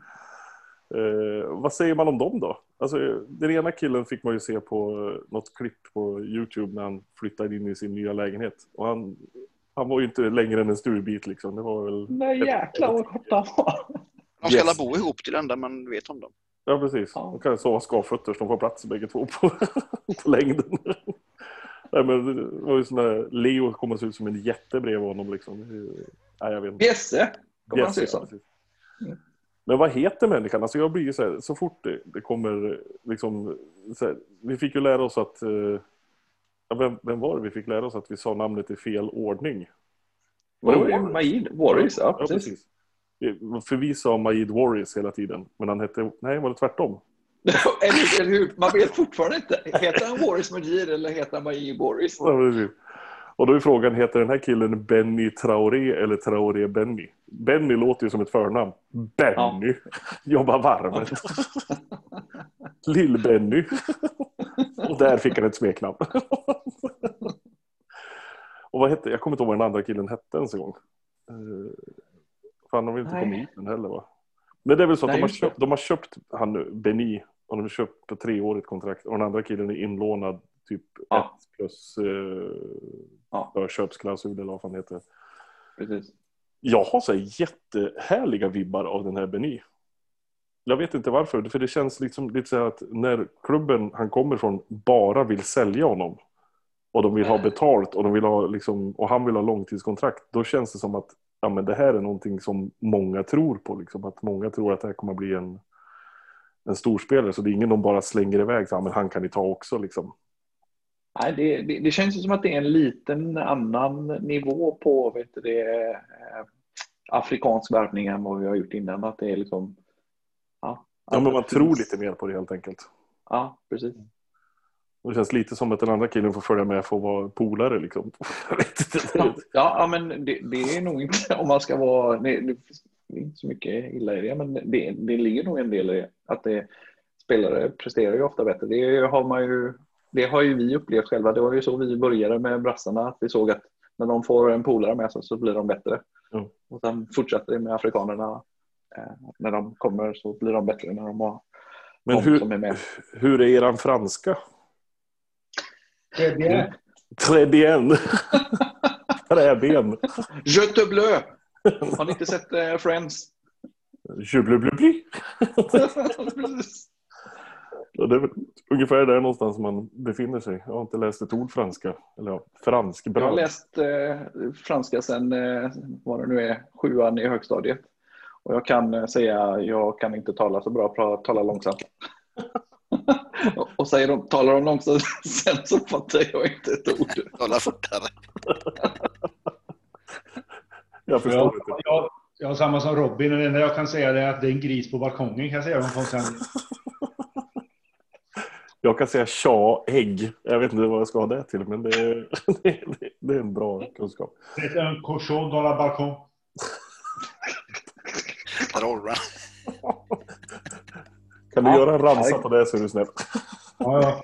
Eh, vad säger man om dem då? Alltså, den ena killen fick man ju se på något klipp på Youtube när han flyttade in i sin nya lägenhet. Och han Han var ju inte längre än en sturbit liksom. Det var väl... Nej jäklar vad kort han var. De ska yes. bo ihop till det enda man vet om dem. Ja, precis. Ja. De kan sova skavfötter så de får plats bägge två på, på längden. Nej, men det var ju sån där, Leo kommer se ut som en jätte bredvid honom. Liksom. Nej, jag vet inte. Jesse kommer han se ut som. Men vad heter människan? Alltså jag blir så här, så fort det, det kommer liksom, här, vi fick ju lära oss att, vem, vem, var det vi fick lära oss att vi sa namnet i fel ordning? Var det Majid Warriors? Ja, precis. Ja, precis. För vi sa Majid Warriors hela tiden, men han hette, nej var det tvärtom? eller, eller hur? Man vet fortfarande inte. Heter han Warriors Majid eller heter han Majid Warriors? Ja, precis. Och då är frågan, heter den här killen Benny Traoré eller Traoré Benny? Benny låter ju som ett förnamn. Benny. Ja. Jobbar varvet. Lill-Benny. Och där fick han ett smeknamn. Och vad hette, jag kommer inte ihåg vad den andra killen hette ens en gång. Uh, fan, de vill inte komma hit den heller va? Men det är väl så att Nej, de, har köpt, de har köpt han nu, Benny, och de har köpt på treårigt kontrakt. Och den andra killen är inlånad typ ja. ett plus eh, ja. köpsklausul eller vad fan heter. Precis. Jag har så jättehärliga vibbar av den här Benny. Jag vet inte varför, för det känns liksom lite så att när klubben han kommer från bara vill sälja honom och de vill ha betalt och, de vill ha liksom, och han vill ha långtidskontrakt, då känns det som att ja, men det här är någonting som många tror på. Liksom, att många tror att det här kommer att bli en, en storspelare. Så det är ingen de bara slänger iväg, så, ja, men han kan ni ta också. Liksom. Nej, det, det, det, känns som att det är en liten annan nivå på vet du, det, eh, afrikansk värvning än vad vi har gjort innan. Att det är liksom, ja, ja men man tror lite mer på det helt enkelt. Ja, precis. Det känns lite som att den andra killen får följa med för att vara polare. Liksom. ja, ja, men det, det, är nog inte om man ska vara... Det, det är inte så mycket illa i det, men det, det ligger nog en del i att det, spelare presterar ju ofta bättre. Det har, man ju, det har ju vi upplevt själva. Det var ju så vi började med brassarna. Att vi såg att när de får en polare med sig så blir de bättre. Mm. Och sen fortsätter det med afrikanerna. Eh, när de kommer så blir de bättre när de har Men hur, som är med. hur är eran franska? Très bien. Très bien. Träben. Je te bleu. Har ni inte sett eh, Friends? Je bleu bleu bleu. ja, det är väl ungefär där någonstans man befinner sig. Jag har inte läst ett ord franska. Eller ja, fransk bröd. Jag har läst eh, franska sedan, eh, vad det nu är, sjuan i högstadiet. Och jag kan eh, säga, jag kan inte tala så bra, tala långsamt. och säger de, talar de långsamt sen så fattar jag inte ett ord. Tala fortare. jag förstår jag, inte. Jag, jag har samma som Robin. Det enda jag kan säga är att det är en gris på balkongen. Kan jag säga. Jag kan säga tja, ägg. Jag vet inte vad jag ska ha det till, men det är, det är en bra kunskap. Det är en cochon dans la balcon. Kan du ja, göra en ramsa på det så är du snäll. Ja, ja.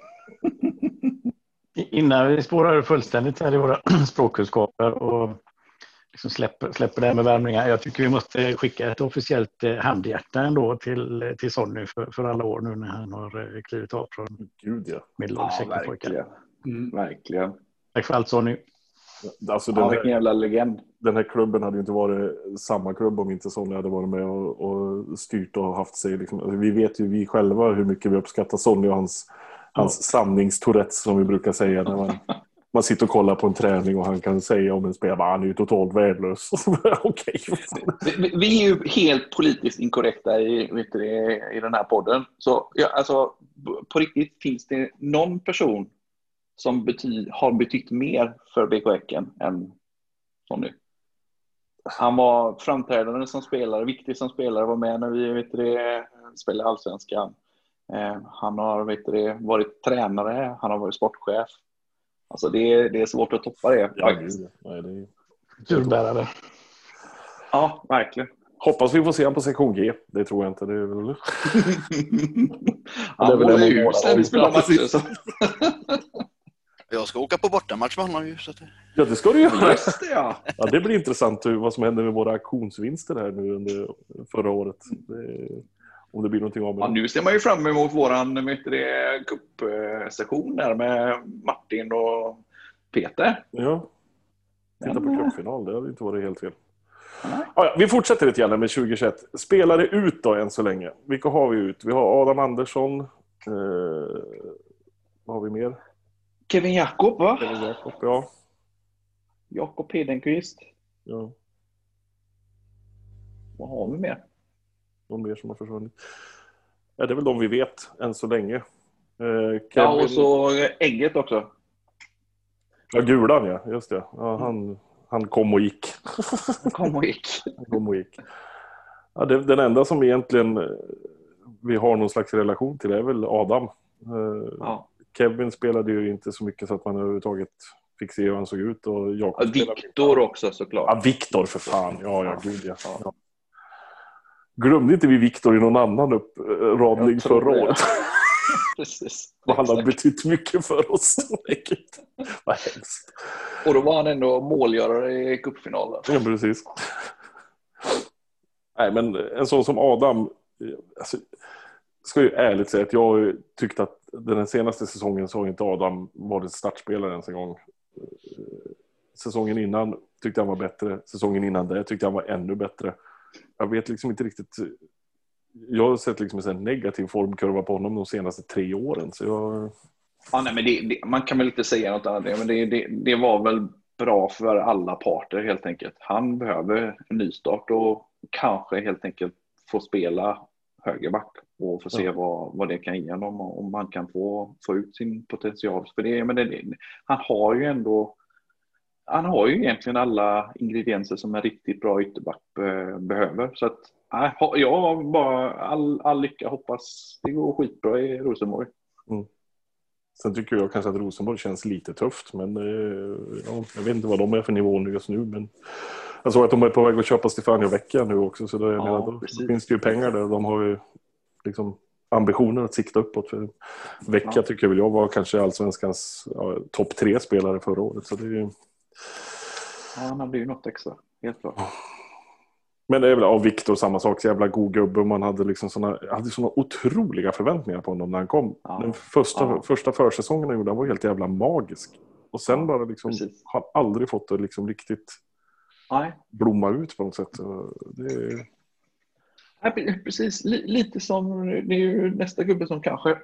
Innan vi spårar fullständigt här i våra språkkunskaper och liksom släpper, släpper det här med värmningar. Jag tycker vi måste skicka ett officiellt eh, handhjärta ändå till, till Sonny för, för alla år nu när han har eh, klivit av från Gud, ja. medelålders ja, verkligen. Mm, verkligen. Tack för allt Sonny. Alltså den, här, jävla legend. den här klubben hade ju inte varit samma klubb om inte Sonny hade varit med och, och styrt och haft sig. Liksom. Alltså, vi vet ju vi själva hur mycket vi uppskattar Sonny och hans, ja. hans samlingstourettes som vi brukar säga. När man, man sitter och kollar på en träning och han kan säga om en spelare att han är totalt värdelös. okay. vi, vi, är ju helt politiskt inkorrekta i, vet du, i den här podden. Så ja, alltså, på riktigt, finns det någon person som bety har betytt mer för BK Häcken än Sonny. Han var framträdande som spelare, viktig som spelare, var med när vi vet det, spelade allsvenskan. Eh, han har vet det, varit tränare, han har varit sportchef. Alltså det, är, det är svårt att toppa det. Ja, faktiskt. Nej, det är... Ja, verkligen. Hoppas vi får se honom på sektion G. Det tror jag inte. Det är väl... Han det är väl en när vi spelar matcher. Jag ska åka på bortamatch med honom ju. Så att... Ja, det ska du göra. Just det, ja. ja, det blir intressant vad som händer med våra auktionsvinster här nu under förra året. Det, om det blir någonting av med ja, Nu ser man ju fram emot våran cupsession där med Martin och Peter. Ja. Titta på cupfinal, det hade inte varit helt fel. Ah, ja, vi fortsätter lite grann med 2021. Spelare ut då än så länge. Vilka har vi ut? Vi har Adam Andersson. Eh, vad har vi mer? Kevin Jakob, va? Kevin Jakob, ja. Jakob Hedenqvist. ja. Vad har vi mer? Någon mer som har försvunnit? Ja, det är väl de vi vet än så länge. Eh. Ja, och så Ägget också. Ja, Gulan ja, just det. Ja, han, han kom och gick. Han kom och gick. Han kom och gick. Ja, det, den enda som egentligen eh, vi har någon slags relation till är väl Adam. Eh, Ja. Kevin spelade ju inte så mycket så att man överhuvudtaget fick se hur han såg ut. Och Ja, Viktor också såklart. Ja, Viktor för fan. Ja, ja, gud ja. ja. Glömde inte vi Viktor i någon annan uppradning tror förra året? Precis. Och han har betytt mycket för oss. Vad hemskt. Och då var han ändå målgörare i cupfinalen. Ja, precis. Nej, men en sån som Adam. eh, Alltså, ska ju ärligt säga att jag har ju tyckt att den senaste säsongen så har inte Adam varit startspelare ens en gång. Eh, Säsongen innan tyckte han var bättre. Säsongen innan det tyckte han var ännu bättre. Jag vet liksom inte riktigt. Jag har sett liksom en negativ formkurva på honom de senaste tre åren. Så jag, Ja, nej, men det, det, man kan väl inte säga något annat. Men det, det, det var väl bra för alla parter helt enkelt. Han behöver en nystart och kanske helt enkelt få spela högerback och få se Ja. vad, vad det kan ge honom om man kan få, få ut sin potential. För det, men det, han har ju ändå han har ju egentligen alla ingredienser som en riktigt bra ytterback eh, behöver. Så att, jag bara all, all lycka. Hoppas det går skitbra i Rosenborg. Sen tycker jag kanske att Rosenborg känns lite tufft. Men eh, ja, jag vet inte vad de är för nivå nu just nu. Men jag såg att de är på väg att köpa Stefania Vecchia nu också. Så det, jag Ja, menar, då, då finns det ju pengar där. De har ju liksom ambitioner att sikta uppåt. För Vecchia Ja. tycker väl jag var kanske allsvenskans ja, topp tre spelare förra året. Så det är ju... Ja, han hade ju något extra. Helt klart. Men det är väl av Viktor samma sak. Så jävla god gubbe. Man hade liksom såna, hade såna otroliga förväntningar på honom när han kom. Ja. Den första, Ja. första försäsongen han gjorde, han var helt jävla magisk. Och sen bara liksom, precis. har aldrig fått det liksom riktigt Nej, blomma ut på något sätt. Är, Nej, precis. Li- Lite som, det är ju nästa gubbe som kanske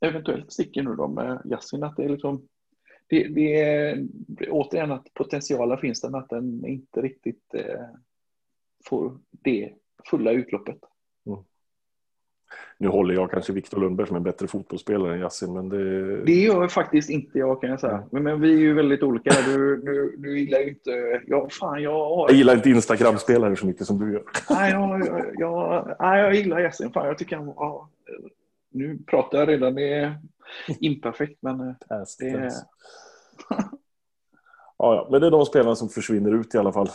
eventuellt sticker nu då med Yasin. Att det är liksom, det, det är återigen att potentialen finns där men att den inte riktigt eh, får det fulla utloppet. nu håller jag kanske Viktor Lundberg som en bättre fotbollsspelare än Yasin, men det... Det gör faktiskt inte jag kan jag säga. Men, men vi är ju väldigt olika. Du, du, du gillar ju inte... Ja, fan jag. Jag gillar inte Instagram-spelare så mycket som du gör. Nej, jag, jag, jag, jag gillar Yasin. Fan, jag tycker han... Ja, nu pratar jag redan. Är imperfekt, men eh, det är... Ja, ja, men det är de spelarna som försvinner ut i alla fall.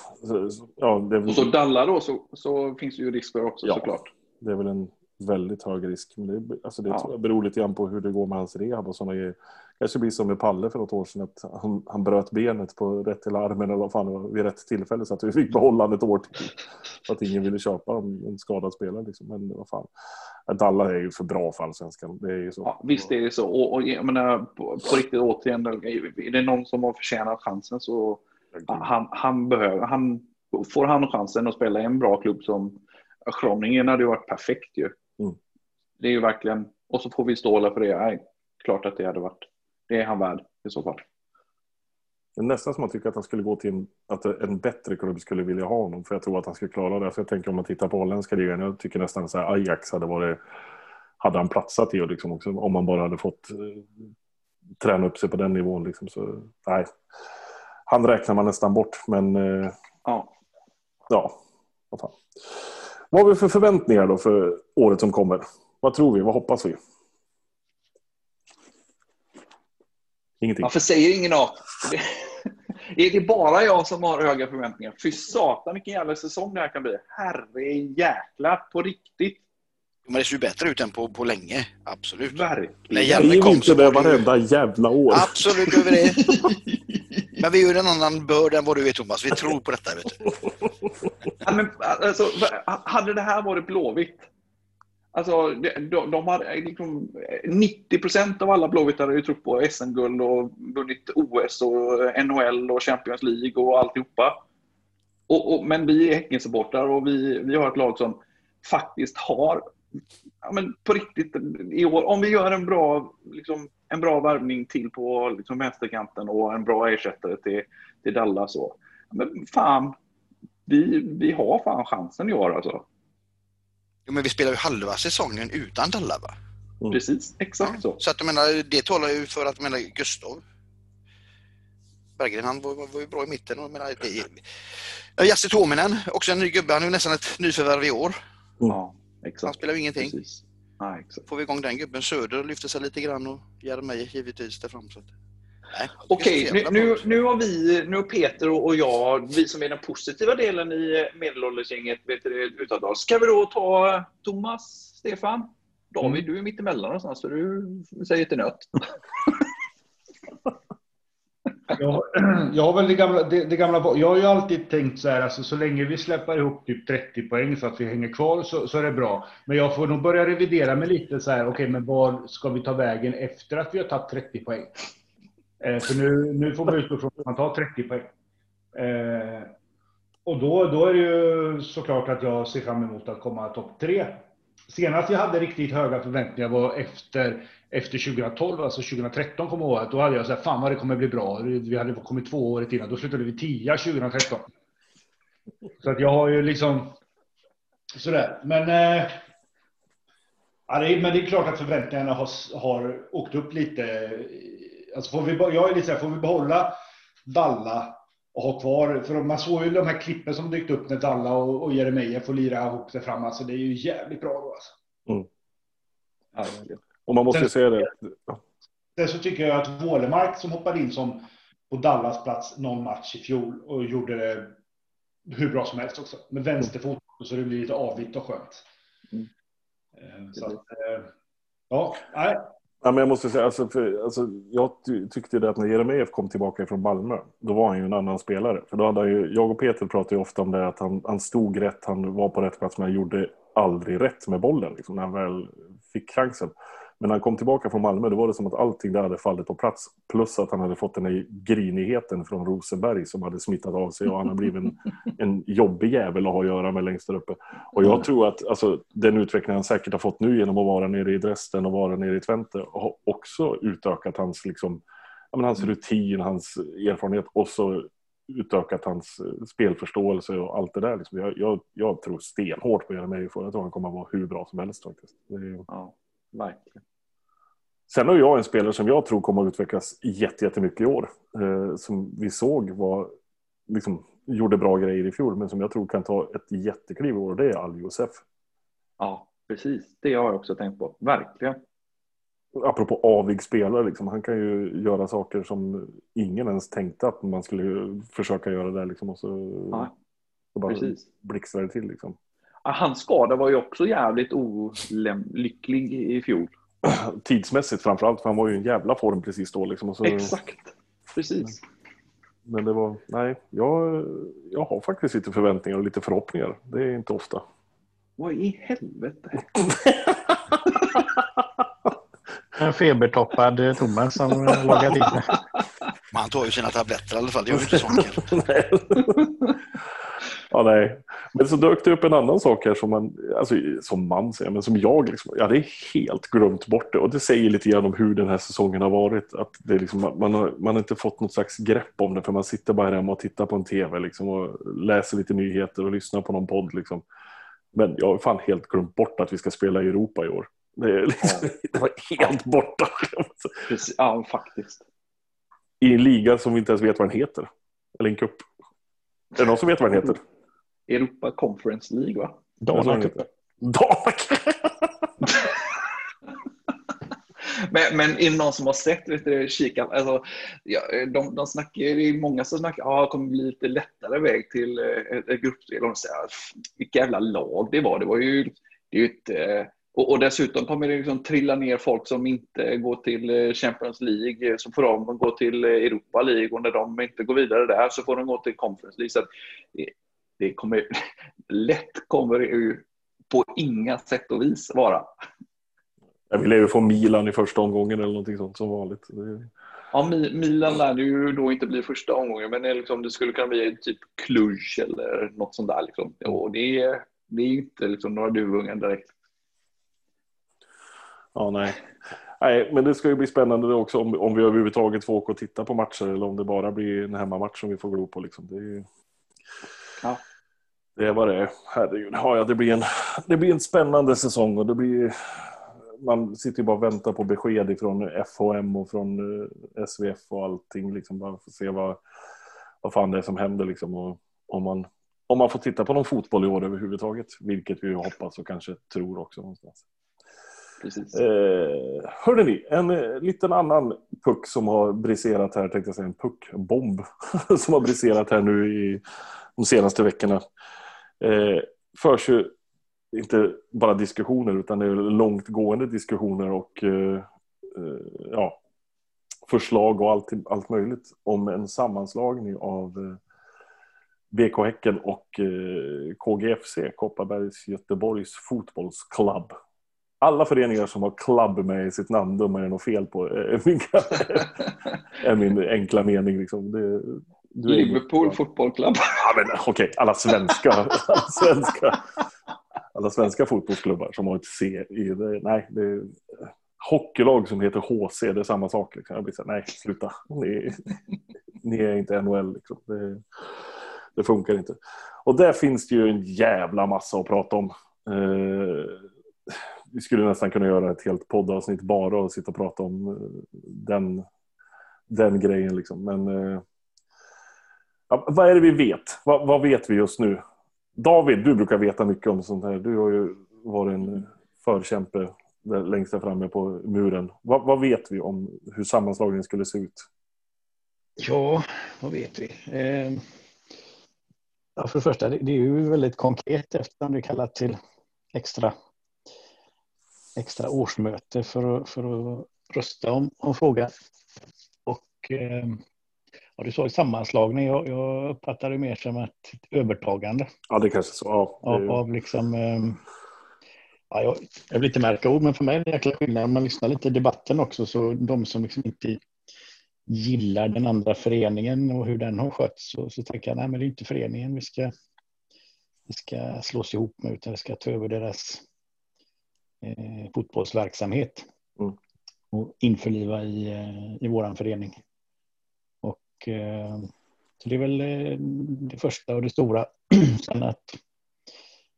Ja, väl, Och så Dalla då, så, så finns det ju risk för också Ja. såklart. det är väl en väldigt hög risk. Men det, alltså det Ja. beror lite grann på hur det går med hans rehab och sådana grejer. Kanske blir som med Palle för något år sedan, att han, han bröt benet på rätt eller armen eller vad fan vid rätt tillfälle så att vi fick behålla honom ett år till. Så att ingen ville köpa en, en skadad spelare. Liksom. Men vad fan. Dalla är ju för bra för allsvenskan. Det är ju så. Ja, visst är det så. Och, och jag menar, på, på riktigt återigen, är det någon som har förtjänat chansen så han, han behöver, han, får han chansen att spela i en bra klubb som Groningen hade ju varit perfekt ju. Mm. Det är ju verkligen, och så får vi ståla för det. Nej, klart att det hade varit, det är han värd i så fall. Det är nästan som man tycker att han skulle gå till en, att en bättre klubb skulle vilja ha honom. För jag tror att han skulle klara det. För jag tänker om man tittar på holländska ligan. Jag tycker nästan så här Ajax hade varit... Hade han platsat i och liksom också, om man bara hade fått eh, träna upp sig på den nivån. Liksom, så, nej. Han räknar man nästan bort. Men eh, Ja. ja, vad fan. Vad har vi för förväntningar då för året som kommer? Vad tror vi? Vad hoppas vi? Ingenting. Varför säger ingen något? Är det bara jag som har höga förväntningar? Fy satan vilken jävla säsong det här kan bli. Herre jäklar, på riktigt. Men det ser ju bättre ut än på, på länge. Absolut. När Verkligen. Janne Säger vi kom så det var det ju- varenda jävla år? Absolut över det. Men vi gör en annan börd än vad du är Thomas. Vi tror på detta. Vet du. Ja, men, alltså, hade det här varit Blåvitt, Alltså, de, de har eh, liksom eh, 90 procent av alla blåvita har ju trott på SM-guld och vunnit OS och eh, NHL och Champions League och alltihopa. Och, och, men vi är Häckensupportrar och vi, vi har ett lag som faktiskt har, ja, men på riktigt i år, om vi gör en bra, liksom, en bra värvning till på liksom, vänsterkanten och en bra ersättare till, till Dallas. Och, men fan, vi, vi har fan chansen i år alltså. Jo, men vi spelar ju halva säsongen utan Dalla va? Mm. Precis, exakt ja. så. Så att jag menar, det talar ju för att, jag menar, Gustav Berggren, han var, var ju bra i mitten. Och, menar, det, ja, Jasse Tuominen, också en ny gubbe. Han är ju nästan ett nyförvärv i år. Mm. Ja, exakt. Han spelar ju ingenting. Precis. Ja, exakt. Får vi igång den gubben. Söder lyfter sig lite grann och Jeremejeff givetvis där fram. Så att... Okej, nu, nu, nu, har vi, nu har Peter och jag, vi som är den positiva delen i medelåldersgänget, vet du, Utadal. Ska vi då ta Thomas, Stefan? David, mm. du är mittemellan någonstans, så du säger till nöt. jag, jag har väl det gamla, det, det, gamla, jag har ju alltid tänkt så här, alltså, så länge vi släpper ihop typ 30 poäng så att vi hänger kvar så, så är det bra. Men jag får nog börja revidera mig lite så här, okej, okay, men var ska vi ta vägen efter att vi har tagit 30 poäng? Eh, för nu, nu får man utgå från att man tar 30 poäng. Eh, och då, då är det ju såklart att jag ser fram emot att komma topp tre. Senast jag hade riktigt höga förväntningar var efter, efter 2012, alltså 2013 kommer jag ihåg. Då hade jag så här, fan vad det kommer bli bra. Vi hade kommit två året innan. Då slutade vi tia 2013. Så att jag har ju liksom sådär. Men, eh, ja, det är, men det är klart att förväntningarna har, har åkt upp lite Alltså får vi, jag är lite så här, får vi behålla Dalla och ha kvar, för man såg ju de här klippen som dykt upp när Dalla och, och Jeremejeff får lira ihop sig fram, alltså det är ju jävligt bra då alltså. Mm. Ja, och man måste sen, säga det. Sen så tycker jag att Wålemark som hoppade in som på Dallas plats någon match i fjol och gjorde det hur bra som helst också. Med vänsterfot så det blir lite avvitt och skönt. Mm. Eh, så att, eh, ja, nej, Ja, men jag måste säga, alltså, för, alltså, jag tyckte det att när Jeremejeff kom tillbaka från Malmö, då var han ju en annan spelare. För då hade ju, jag och Peter pratade ju ofta om det, att han, han stod rätt, han var på rätt plats, men han gjorde aldrig rätt med bollen liksom, när han väl fick chansen. Men när han kom tillbaka från Malmö, då var det som att allting där hade fallit på plats. Plus att han hade fått den här grinigheten från Rosenberg som hade smittat av sig och han har blivit en, en jobbig jävel att ha att göra med längst där uppe. Och jag tror att alltså, den utveckling han säkert har fått nu genom att vara nere i Dresden och vara nere i Twente har också utökat hans, liksom, ja, hans rutin, hans erfarenhet och så utökat hans spelförståelse och allt det där. Liksom. Jag, jag, jag tror stenhårt på Jeremejeff och jag tror han kommer att vara hur bra som helst. Faktiskt. Är... Ja, verkligen. Sen har jag en spelare som jag tror kommer att utvecklas jättemycket i år. Eh, som vi såg var, liksom, gjorde bra grejer i fjol, men som jag tror kan ta ett jättekliv i år. Det är Al Josef. Ja, precis. Det har jag också tänkt på. Verkligen. Apropå avig spelare, liksom, han kan ju göra saker som ingen ens tänkte att man skulle försöka göra där. Liksom, och så, ja, så bara blixtrar det till. Liksom. Hans skada var ju också jävligt olycklig i fjol. tidsmässigt framförallt, för han var ju en jävla form precis då. Liksom, så... Exakt, precis. Men det var, nej, jag, jag har faktiskt lite förväntningar och lite förhoppningar. Det är inte ofta. Vad i helvete? en febertoppad Thomas som lagat in det. han tar ju sina tabletter i alla fall, det gör ju inte saker. ja, nej. Men så dök det upp en annan sak här som man, alltså som man säger, men som jag liksom, jag hade helt glömt bort det. Och det säger lite grann om hur den här säsongen har varit. Att det liksom, man, har, man har inte fått något slags grepp om det för man sitter bara hemma och tittar på en tv liksom, och läser lite nyheter och lyssnar på någon podd. Liksom. Men jag har fan helt glömt bort att vi ska spela i Europa i år. Det, liksom, det var helt borta. Ja, faktiskt. I en liga som vi inte ens vet vad den heter. Eller en cup. Är det någon som vet vad den heter? Europa Conference League va? Danacup. men, men är det någon som har sett, vet du, kika, alltså, ja, de, de snackar, det är många som snackar, ja, ah, det kommer bli lite lättare väg till eh, ett gruppspel. Och de säger, vilka jävla lag det var. Det var ju, det är ju ett, eh, och, och, dessutom kommer det liksom trilla ner folk som inte går till eh, Champions League, så får de gå till Europa League och när de inte går vidare där så får de gå till Conference League. Så det, kommer, lätt kommer det ju på inga sätt och vis vara. Jag ville ju få Milan i första omgången eller någonting sånt som vanligt. Ja, Milan lär det ju då inte bli första omgången, men det, liksom, det skulle kunna bli typ Cluj eller något sånt där. Liksom. Och det, är, det är inte liksom några duvungar direkt. Ja, nej. Nej, men det ska ju bli spännande också om, om vi överhuvudtaget får åka och titta på matcher eller om det bara blir en hemmamatch som vi får glo på. Liksom. Det, är, ja. Det vad det är. Herregud. Ja, ja, det, blir en, det blir en spännande säsong och det blir... Man sitter ju bara och väntar på besked ifrån FHM och från eh, SVF och allting. Liksom, bara för att se vad, vad fan det är som händer. Liksom, och om, man, om man får titta på någon fotboll i år överhuvudtaget. Vilket vi hoppas och kanske tror också någonstans. Precis. Eh, hörde ni, en eh, liten annan puck som har briserat här, tänkte jag säga, en puckbomb som har briserat här nu i de senaste veckorna. Eh, förs ju inte bara diskussioner utan det är långtgående diskussioner och eh, eh ja, förslag och allt, allt möjligt om en sammanslagning av eh, BK Häcken och eh, KGFC, Kopparbergs Göteborgs fotbollsklubb alla föreningar som har klubb med i sitt namn, de är det något fel på. Är min, är min enkla mening. Liksom. Det, Liverpool fotbollsklubb. Ja, men okej, okay. alla svenska. Alla svenska, alla svenska fotbollsklubbar som har ett C i det. Nej, det är hockeylag som heter HC, det är samma sak. Liksom. Jag blir så nej, sluta. Ni, ni är inte NHL. Liksom. Det, det, funkar inte. Och där finns det ju en jävla massa att prata om. Eh, vi skulle nästan kunna göra ett helt poddavsnitt bara och sitta och prata om eh, den, den grejen. Liksom. Men eh, ja, vad är det vi vet? Vad, vad, vet vi just nu? David, du brukar veta mycket om sånt här. Du har ju varit en förkämpe där, längst där framme på muren. Vad, vad vet vi om hur sammanslagningen skulle se ut? Ja, vad vet vi? Eh, ja, för det första, det, det är ju väldigt konkret eftersom det är kallat till extra extra årsmöte för att, för att rösta om, om frågan. Och eh, ja, du sa ju sammanslagning. Jag, jag uppfattar det mer som ett övertagande. Ja, det kanske så. Ja, det... av, av liksom, eh, ja, jag, jag vill inte märka ord, men för mig är det en jäkla skillnad. Om man lyssnar lite i debatten också, så de som liksom inte gillar den andra föreningen och hur den har skötts, så, så tänker jag, nej men det är inte föreningen vi ska, vi ska slås ihop med, utan vi ska ta över deras eh, fotbollsverksamhet mm. och införliva i, eh, i våran förening. Eh, så det är väl eh, det första och det stora. Sen att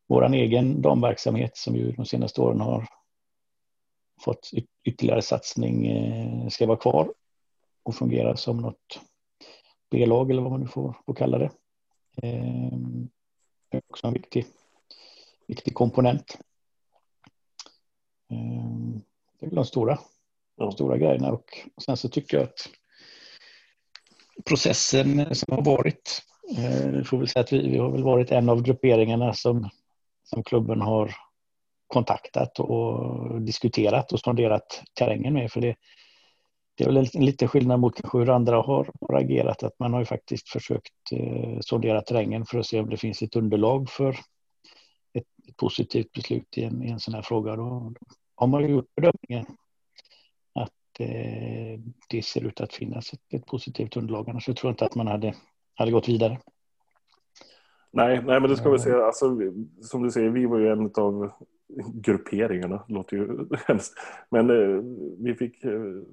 våran egen damverksamhet som ju de senaste åren har fått ytterligare satsning eh, ska vara kvar och fungera som något B-lag eller vad man nu får, får kalla det. Det är också en viktig, viktig komponent. Det är väl de stora, de stora grejerna och sen så tycker jag att processen som har varit, eh, får väl säga att vi, vi har väl varit en av grupperingarna som, som klubben har kontaktat och diskuterat och sonderat terrängen med. För det, det är väl en liten skillnad mot kanske hur andra har, har agerat. Att man har ju faktiskt försökt eh, sondera terrängen för att se om det finns ett underlag för ett, ett positivt beslut i en, i en sån här fråga. Då, har man ju gjort bedömningen eh, det ser ut att finnas ett, ett positivt underlag. Annars tror jag inte att man hade, hade gått vidare. Nej, nej, men det ska vi säga. Alltså, som du säger, vi var ju en av grupperingarna. Det låter ju hemskt. Men eh, vi fick... Eh,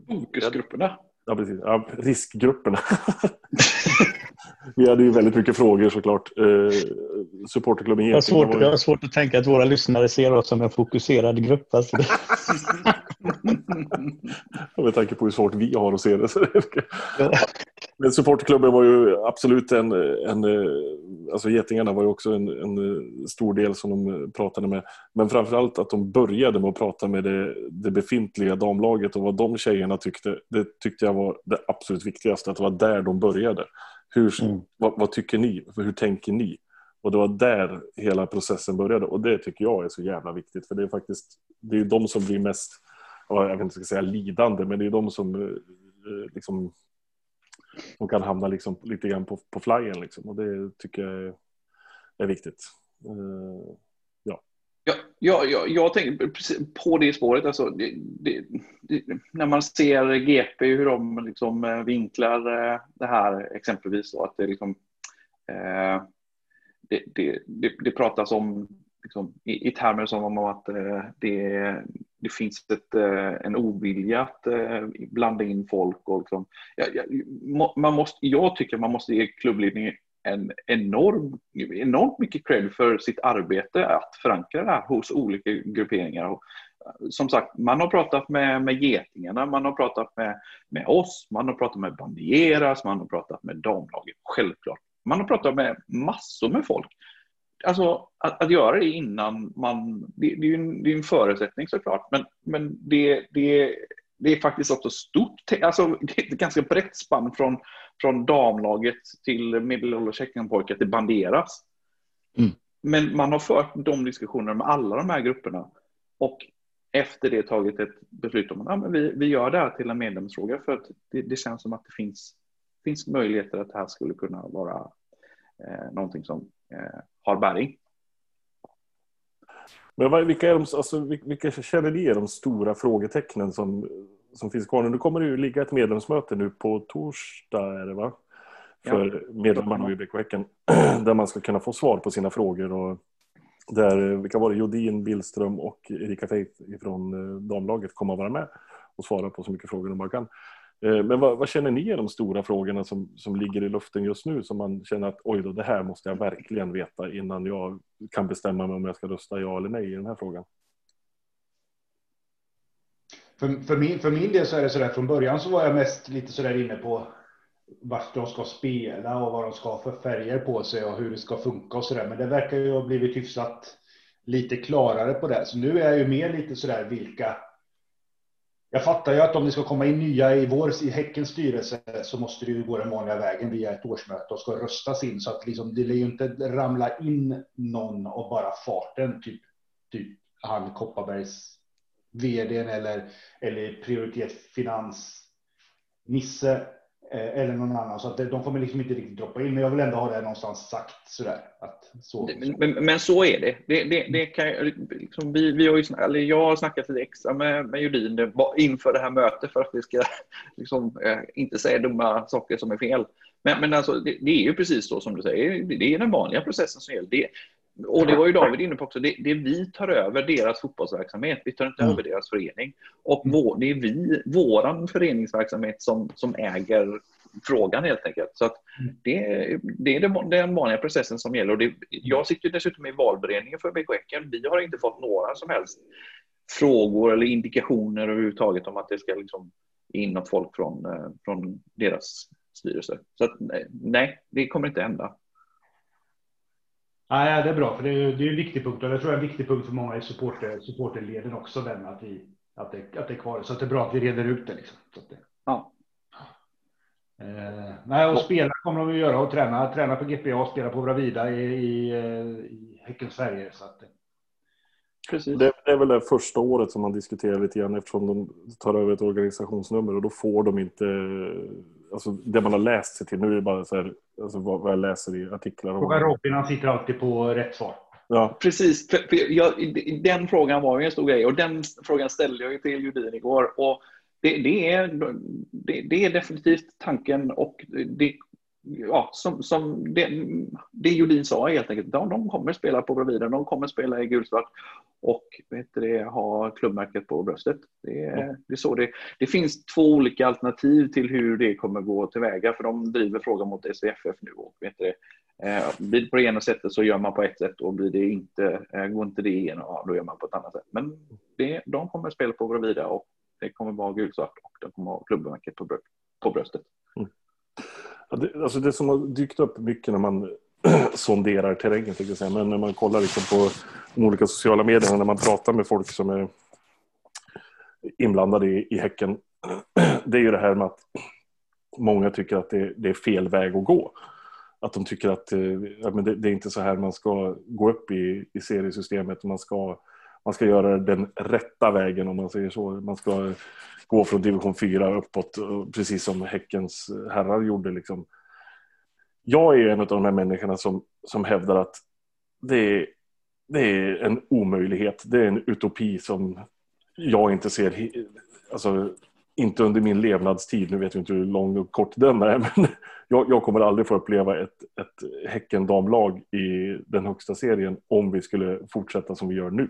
Fokusgrupperna. Ja, precis. Ja, riskgrupperna. vi hade ju väldigt mycket frågor såklart. Eh, supporterklubben jag har, svårt, jag har svårt att tänka att våra lyssnare ser oss som en fokuserad grupp. Alltså. Med tanke på hur svårt vi har att se det. ja. Men supporterklubben var ju absolut en, en alltså Getingarna var ju också en, en, stor del som de pratade med. Men framförallt att de började med att prata med det, det befintliga damlaget och vad de tjejerna tyckte. Det tyckte jag var det absolut viktigaste, att det var där de började. Hur, mm. vad, vad, tycker ni? Hur tänker ni? Och det var där hela processen började och det tycker jag är så jävla viktigt för det är faktiskt det är de som blir mest, jag vet inte ska säga lidande, men det är de som eh, eh, liksom de kan hamna liksom lite grann på, på flyen liksom och det tycker jag är, viktigt. Eh, ja. Ja, ja, ja, jag tänker på det spåret. Alltså, det, det, det, när man ser GP, hur de liksom vinklar det här exempelvis. Då, att det, liksom, eh, det, det, det, pratas om liksom, i, i termer som om att eh, det, det finns ett, eh, en ovilja att eh, blanda in folk. Och liksom, ja, ja, man måste, jag tycker man måste ge klubbledningen en enorm, enormt mycket cred för sitt arbete att förankra det här hos olika grupperingar. Och, eh, som sagt, man har pratat med, med Getingarna, man har pratat med, med oss, man har pratat med Bandieras, man har pratat med damlaget, självklart. Man har pratat med massor med folk. Alltså att, att göra det innan man, det, det är ju en, det är en förutsättning såklart, men, men det, det, det är faktiskt också stort, alltså det är ett ganska brett spann från, från damlaget till medelålders Häckenpojkar till Banderas. Mm. Men man har fört de diskussionerna med alla de här grupperna och efter det tagit ett beslut om att ja, vi, vi gör det här till en medlemsfråga för att det, det känns som att det finns, finns möjligheter att det här skulle kunna vara eh, någonting som eh, har bäring. Men vilka, är de, alltså, vilka känner ni är de stora frågetecknen som, som finns kvar? Nu kommer det ju ligga ett medlemsmöte nu på torsdag, är det va? För ja. medlemmarna i BK Häcken. Där man ska kunna få svar på sina frågor. Och där, vilka var det? Jodin, Billström och Erika Feith från eh, damlaget kommer att vara med och svara på så mycket frågor de bara kan. Eh, men vad, vad, känner ni är de stora frågorna som, som ligger i luften just nu som man känner att oj då, det här måste jag verkligen veta innan jag kan bestämma mig om jag ska rösta ja eller nej i den här frågan? För, för, min, för min del så är det så där från början så var jag mest lite så där inne på vart de ska spela och vad de ska ha för färger på sig och hur det ska funka och så där. Men det verkar ju ha blivit hyfsat lite klarare på det. Så nu är jag ju mer lite så där vilka jag fattar ju att om det ska komma in nya i vår i Häckens styrelse så måste det ju gå den vanliga vägen via ett årsmöte och ska röstas in. Så att liksom, det lär ju inte ramla in någon och bara farten typ typ han Kopparbergs vd eller eller prioritet finans Nisse eller någon annan. Så att de kommer liksom inte riktigt droppa in. Men jag vill ändå ha det någonstans sagt sådär. Att så, men, men, men, så är det. det, det, det kan, liksom, vi, vi har ju, eller jag har snackat lite extra med, med Judin inför det här mötet för att vi ska liksom, eh, inte säga dumma saker som är fel. Men, men alltså, det, det, är ju precis så som du säger. Det är den vanliga processen som gäller. Det, och det var ju David inne på också, det, det vi tar över deras fotbollsverksamhet, vi tar inte mm. över deras förening. Och vår, det är vi, våran föreningsverksamhet som, som äger frågan helt enkelt. Så att mm. det, det är den, den vanliga processen som gäller. Och det, jag sitter dessutom i valberedningen för BK Häcken. Vi har inte fått några som helst frågor eller indikationer överhuvudtaget om att det ska liksom in något folk från, eh, från deras styrelse. Så att, nej, det kommer inte hända. Nej, det är bra, för det är, det är en viktig punkt och det tror jag är en viktig punkt för många i supporter, supporterleden också, den att, vi, att, det, att det är kvar. Så att det är bra att vi reder ut det. Liksom. Så det, ja. Eh, nej, och spela kommer de att göra och träna, träna på GPA och spela på Bravida i, i, i Häckens färger. Så att, Precis. Det, det, är väl det första året som man diskuterar lite grann eftersom de tar över ett organisationsnummer och då får de inte alltså det man har läst sig till. Nu är det bara så här, alltså vad, jag läser i artiklar. Fråga Robin, han sitter alltid på rätt svar. Ja. Precis, för, för jag, den frågan var ju en stor grej och den frågan ställde jag till Judin igår. Och det, det, är, det, det, är definitivt tanken och det, ja, som, som det, det Jodin sa helt enkelt, de, de kommer spela på Bravida, de kommer spela i gulsvart och vet det, ha klubbmärket på bröstet. Det, är, det, så det, det finns två olika alternativ till hur det kommer gå tillväga för de driver frågan mot SVFF nu. Och vet det, eh, blir det på det ena sättet så gör man på ett sätt och blir det inte, eh, går inte det igenom, ja, då gör man på ett annat sätt. Men det, de kommer spela på Bravida och det kommer vara gulsvart och de kommer ha klubbmärket på, på bröstet. Ja, det, alltså det som har dykt upp mycket när man sonderar terrängen, jag säga. men när man kollar liksom på de olika sociala medierna, när man pratar med folk som är inblandade i, i häcken, det är ju det här med att många tycker att det, det är fel väg att gå. Att de tycker att eh, ja, men det, det, är inte så här man ska gå upp i, i seriesystemet. Man ska, man ska göra den rätta vägen om man säger så. Man ska gå från division 4 uppåt, precis som Häckens herrar gjorde. Liksom. Jag är en av de här människorna som, som hävdar att det är det är en omöjlighet. Det är en utopi som jag inte ser, alltså inte under min levnadstid, nu vet jag inte hur lång och kort den är, men jag, jag kommer aldrig få uppleva ett, ett Häcken-damlag i den högsta serien om vi skulle fortsätta som vi gör nu.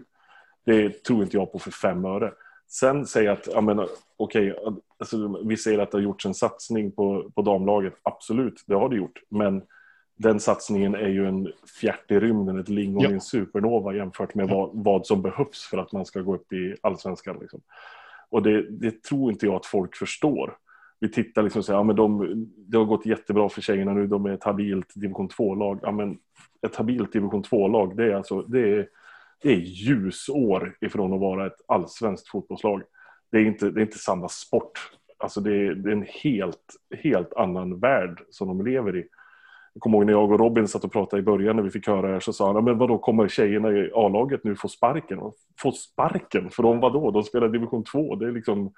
Det tror inte jag på för fem öre. Sen säger att, jag menar, okej, okay, alltså, vi säger att det har gjorts en satsning på, på damlaget. Absolut, det har det gjort. Men den satsningen är ju en fjärt i rymden, ett lingon ja. i en supernova jämfört med vad, vad som behövs för att man ska gå upp i allsvenskan. Liksom. Och det, det, tror inte jag att folk förstår. Vi tittar liksom och säger, ja men de, det har gått jättebra för tjejerna nu, de är ett habilt division 2-lag. Ja men ett habilt division 2-lag, det är alltså, det är, det är ljusår ifrån att vara ett allsvenskt fotbollslag. Det är inte, det är inte samma sport. Alltså det är, det är en helt, helt annan värld som de lever i. Jag kommer ihåg när jag och Robin satt och pratade i början när vi fick höra det här så sa han, men vadå kommer tjejerna i A-laget nu få sparken? Få sparken? För de vadå? De spelar division 2. Det är liksom,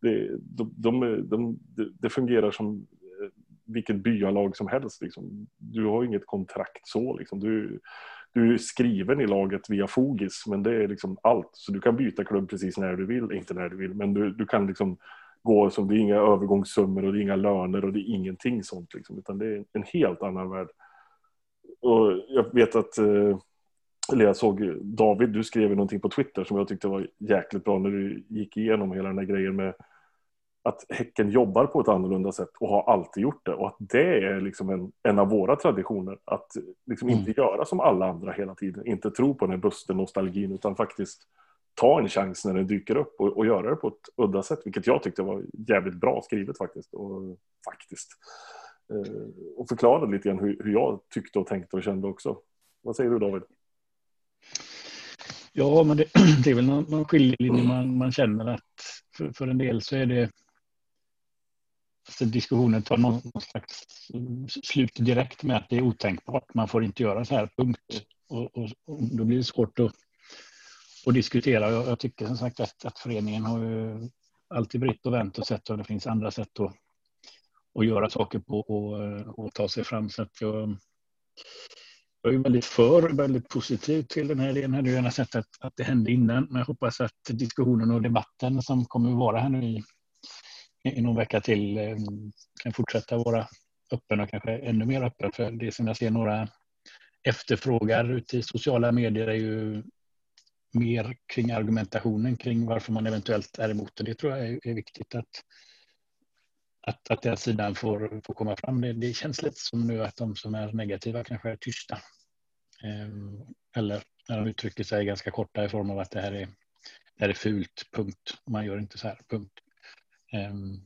det, de, de, de, det fungerar som eh, vilket byalag som helst. Liksom. Du har inget kontrakt så. Liksom. Du, du är skriven i laget via Fogis, men det är liksom allt. Så du kan byta klubb precis när du vill, inte när du vill, men du, du kan liksom gå som det är inga övergångssummor och det är inga löner och det är ingenting sånt liksom, utan det är en helt annan värld. Och jag vet att, eh, eller jag såg David, du skrev någonting på Twitter som jag tyckte var jäkligt bra när du gick igenom hela den här grejen med att Häcken jobbar på ett annorlunda sätt och har alltid gjort det och att det är liksom en, en av våra traditioner att liksom mm. inte göra som alla andra hela tiden, inte tro på den här buster-nostalgin utan faktiskt ta en chans när den dyker upp och, och, göra det på ett udda sätt, vilket jag tyckte var jävligt bra skrivet faktiskt. Och, faktiskt. Eh, och förklara lite grann hur, hur, jag tyckte och tänkte och kände också. Vad säger du David? Ja, men det, det är väl någon, någon skiljelinje man, man känner att för, för en del så är det alltså diskussionen tar någon slags mm, slut direkt med att det är otänkbart. Man får inte göra så här, punkt. Och, och, och då blir det svårt att att diskutera. Jag, jag tycker som sagt att, att föreningen har ju alltid brytt och vänt och sett om det finns andra sätt att, att göra saker på och, och ta sig fram. Så att jag, jag är väldigt för, väldigt positiv till den här idén. Jag hade gärna sett att, att det hände innan, men jag hoppas att diskussionen och debatten som kommer att vara här nu i, i någon vecka till eh, kan fortsätta vara öppen och kanske ännu mer öppen. För det som jag ser några efterfrågar ute i sociala medier är ju mer kring argumentationen kring varför man eventuellt är emot det. Det tror jag är, viktigt att, att, att den sidan får, får komma fram. Det, det känns lite som nu att de som är negativa kanske är tysta. Ehm, eller när de uttrycker sig ganska korta i form av att det här är, det här är fult, punkt. Man gör inte så här, punkt. Ehm,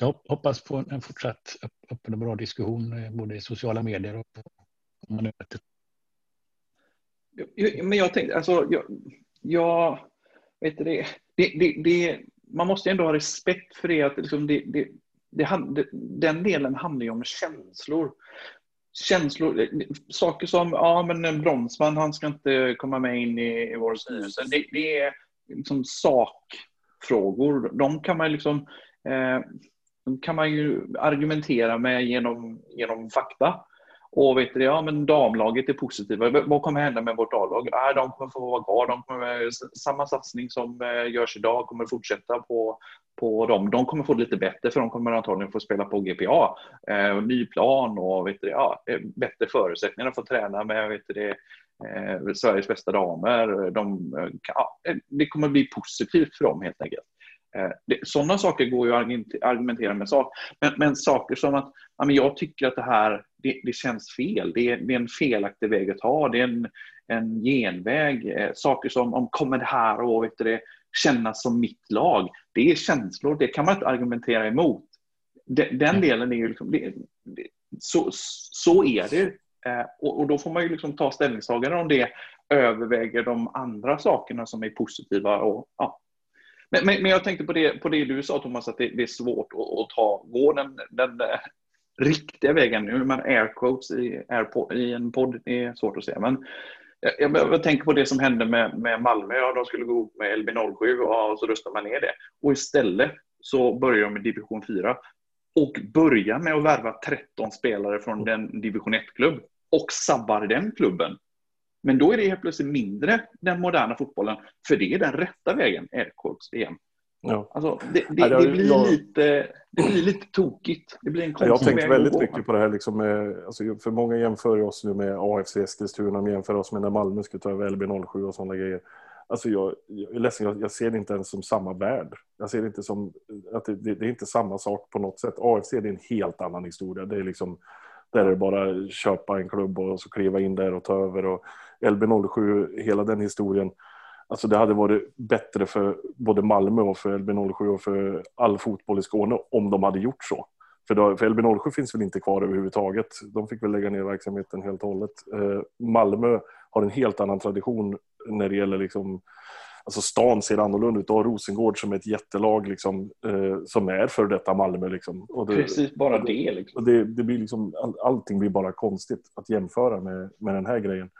jag hoppas på en fortsatt öppen och bra diskussion eh, både i sociala medier och på mötet. Men jag tänkte, alltså, jag, jag vet det, det, det, det, man måste ändå ha respekt för det att liksom det, det, det, den delen handlar ju om känslor. Känslor, saker som, ja men Bromsman, han ska inte komma med in i, i vår styrelse. Det, det är liksom sak sakfrågor. De kan man liksom, eh, kan man ju argumentera med genom, genom fakta. Och vet du, ja men damlaget är positiva. Vad kommer hända med vårt A-lag? De kommer få vara kvar. De kommer, samma satsning som eh, görs idag kommer fortsätta på, på dem. De kommer få det lite bättre för de kommer antagligen få spela på GPA. Eh, ny plan och vet du, ja, eh, bättre förutsättningar att få träna med vet du, eh, Sveriges bästa damer. De, eh, ja, det kommer bli positivt för dem helt enkelt. Eh, sådana saker går ju att argumentera med. Sak. Men, men saker som att ja, men jag tycker att det här det, det känns fel. Det är, det är, en felaktig väg att ta. Det är en, en genväg. Eh, saker som om kommer det här och vet det, kännas som mitt lag. Det är känslor. Det kan man inte argumentera emot. Den, den delen är ju liksom, det, så, så är det. Eh, och, och, då får man ju liksom ta ställningstagande om det överväger de andra sakerna som är positiva. Och, ja, men, men, men, jag tänkte på det, på det du sa Thomas, att det, det är svårt att, att, ta, gå den, den riktiga vägen. Nu man air quotes i, air, i en podd, det är svårt att säga. Men jag, jag, jag tänker på det som hände med, med Malmö. Ja, de skulle gå ihop med LB07 och, och så röstar man ner det. Och istället så börjar de med division 4 och börjar med att värva 13 spelare från den division 1-klubb och sabbar den klubben men då är det helt plötsligt mindre den moderna fotbollen, för det är den rätta vägen, Älvsborgs-EM. Ja. Alltså, det, det, det, blir jag, lite, det blir lite tokigt. Det blir en jag har tänkt väldigt mycket på det här. Liksom med, alltså, för många jämför oss nu med AFC Eskilstuna, de jämför oss med när Malmö skulle ta över LB07 och sådana grejer. Alltså jag, jag är ledsen, jag, jag, ser det inte ens som samma värld. Jag ser det inte som att det, det, det, är inte samma sak på något sätt. AFC är en helt annan historia. Det är liksom där är det bara köpa en klubb och så kliva in där och ta över. Och LB07, hela den historien. Alltså det hade varit bättre för både Malmö och för LB07 och för all fotboll i Skåne om de hade gjort så. För, då, för LB07 finns väl inte kvar överhuvudtaget. De fick väl lägga ner verksamheten helt och hållet. Eh, Malmö har en helt annan tradition när det gäller liksom Alltså stan ser annorlunda ut. Du har Rosengård som är ett jättelag liksom, eh, som är för detta Malmö. Liksom. Det, Precis, bara det. Liksom. det, det blir liksom, all, allting blir bara konstigt att jämföra med, med den här grejen.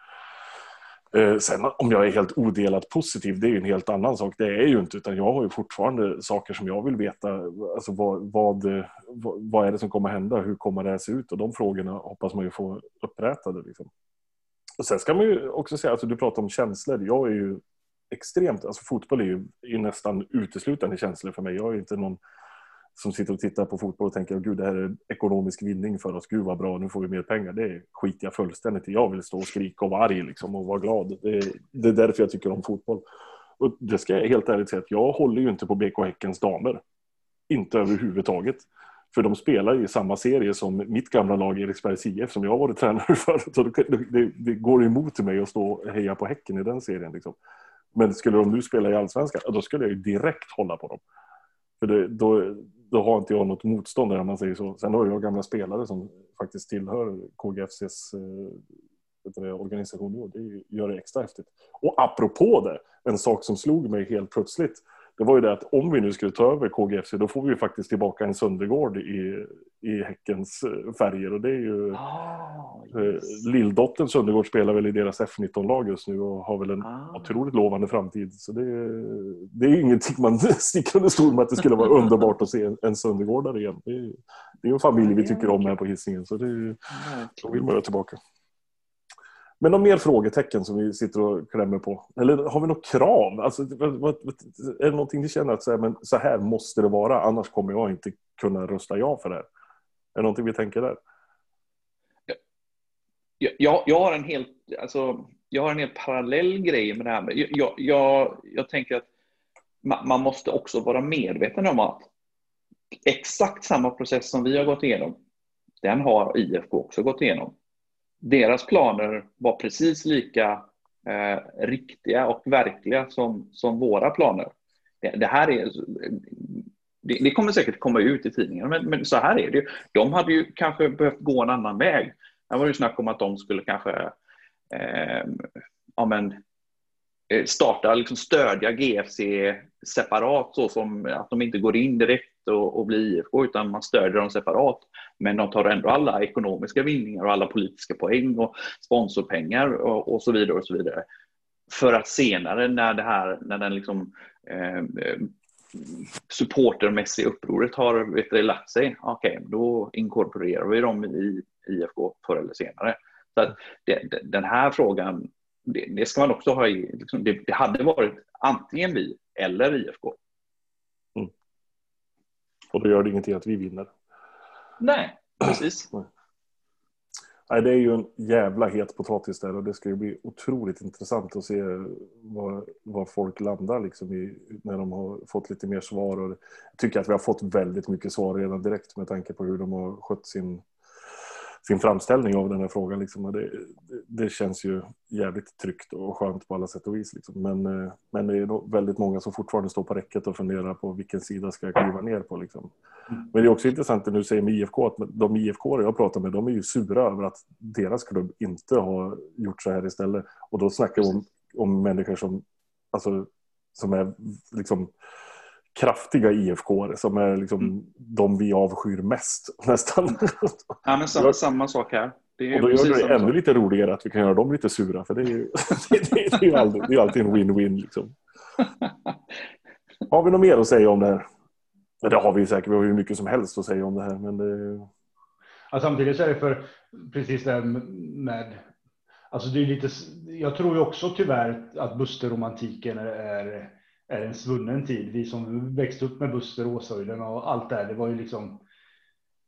Eh, sen om jag är helt odelat positiv, det är ju en helt annan sak. Det är jag ju inte, utan jag har ju fortfarande saker som jag vill veta. Alltså vad, vad, vad är det som kommer hända? Hur kommer det här se ut? Och de frågorna hoppas man ju få upprättade. Liksom. Och sen ska man ju också säga, alltså du pratar om känslor. Jag är ju extremt, alltså fotboll är ju, är nästan uteslutande känslor för mig. Jag är inte någon som sitter och tittar på fotboll och tänker gud det här är ekonomisk vinning för oss, gud vad bra, nu får vi mer pengar. Det skiter jag fullständigt i. Jag vill stå och skrika och vara arg liksom, och vara glad. Det, det är därför jag tycker om fotboll. Och det ska jag helt ärligt säga att jag håller ju inte på BK Häckens damer. Inte överhuvudtaget. För de spelar i samma serie som mitt gamla lag Eriksbergs IF som jag har varit tränare för. Så det, det, det går emot mig att stå och heja på Häcken i den serien. Liksom. Men skulle de nu spela i allsvenskan, då skulle jag ju direkt hålla på dem. För det, då, då har inte jag något motstånd om man säger så. Sen har jag gamla spelare som faktiskt tillhör KGFCs eh, organisation. Det gör det extra häftigt. Och apropå det, en sak som slog mig helt plötsligt det var ju det att om vi nu skulle ta över KGFC då får vi faktiskt tillbaka en Söndergård i, i Häckens eh, färger och det är ju ah, eh, Lilldottern Söndergård spelar väl i deras F19-lag just nu och har väl en ah. otroligt lovande framtid. Så det, det är ingenting man sticker under stol med att det skulle vara underbart att se en, en Söndergård där igen. Det är, det är en familj vi tycker om här på Hisingen så det, då vill man ju tillbaka. Men några mer frågetecken som vi sitter och klämmer på? Eller har vi något krav? Alltså, är det någonting ni känner att så här, men så här måste det vara, annars kommer jag inte kunna rösta ja för det här? Är det någonting vi tänker där? Jag, jag, har en helt, alltså, jag har en helt parallell grej med det här. Jag, jag, jag tänker att man måste också vara medveten om att exakt samma process som vi har gått igenom, den har IFK också gått igenom deras planer var precis lika eh, riktiga och verkliga som, som våra planer. Det, det här är, det, det, kommer säkert komma ut i tidningen, men, men, så här är det ju. De hade ju kanske behövt gå en annan väg. Det var ju snack om att de skulle kanske eh, ja, men, eh, starta, liksom stödja GFC separat så som att de inte går in direkt och, och blir IFK utan man stödjer dem separat. Men de tar ändå alla ekonomiska vinningar och alla politiska poäng och sponsorpengar och, och så vidare och så vidare. För att senare när det här, när den liksom eh, eh supportermässiga upproret har vet du, lagt sig, okej, okay, då inkorporerar vi dem i IFK förr eller senare. Så att det, den här frågan, det, det, ska man också ha i, liksom, det, det, hade varit antingen vi eller IFK. Mm. Och då gör det ingenting att vi vinner. Nej, precis. Nej, det är ju en jävla het potatis där och det ska ju bli otroligt intressant att se var, var folk landar liksom i när de har fått lite mer svar. Och jag tycker att vi har fått väldigt mycket svar redan direkt med tanke på hur de har skött sin sin framställning av den här frågan. Liksom. Det, det, känns ju jävligt tryggt och skönt på alla sätt och vis. Liksom. Men, eh, men det är väldigt många som fortfarande står på räcket och funderar på vilken sida ska jag kliva ner på. Liksom. Mm. Men det är också intressant att du säger med IFK att de IFK jag pratar med de är ju sura över att deras klubb inte har gjort så här istället. Och då snackar vi om, om människor som, alltså, som är liksom kraftiga IFK som är liksom mm. de vi avskyr mest nästan. Ja, men samma, samma sak här. Det och då gör det ännu sak. lite roligare att vi kan göra dem lite sura för det är ju, det, är ju alltid, det är alltid en win-win. Liksom. Har vi något mer att säga om det här? Det har vi säkert, vi har ju mycket som helst att säga om det här. Men det... ja, samtidigt så är det för precis det här med Alltså det är lite, jag tror ju också tyvärr att Buster-romantiken är, är, är, en svunnen tid. Vi som växte upp med Buster, Åshöjden och allt det här, det var ju liksom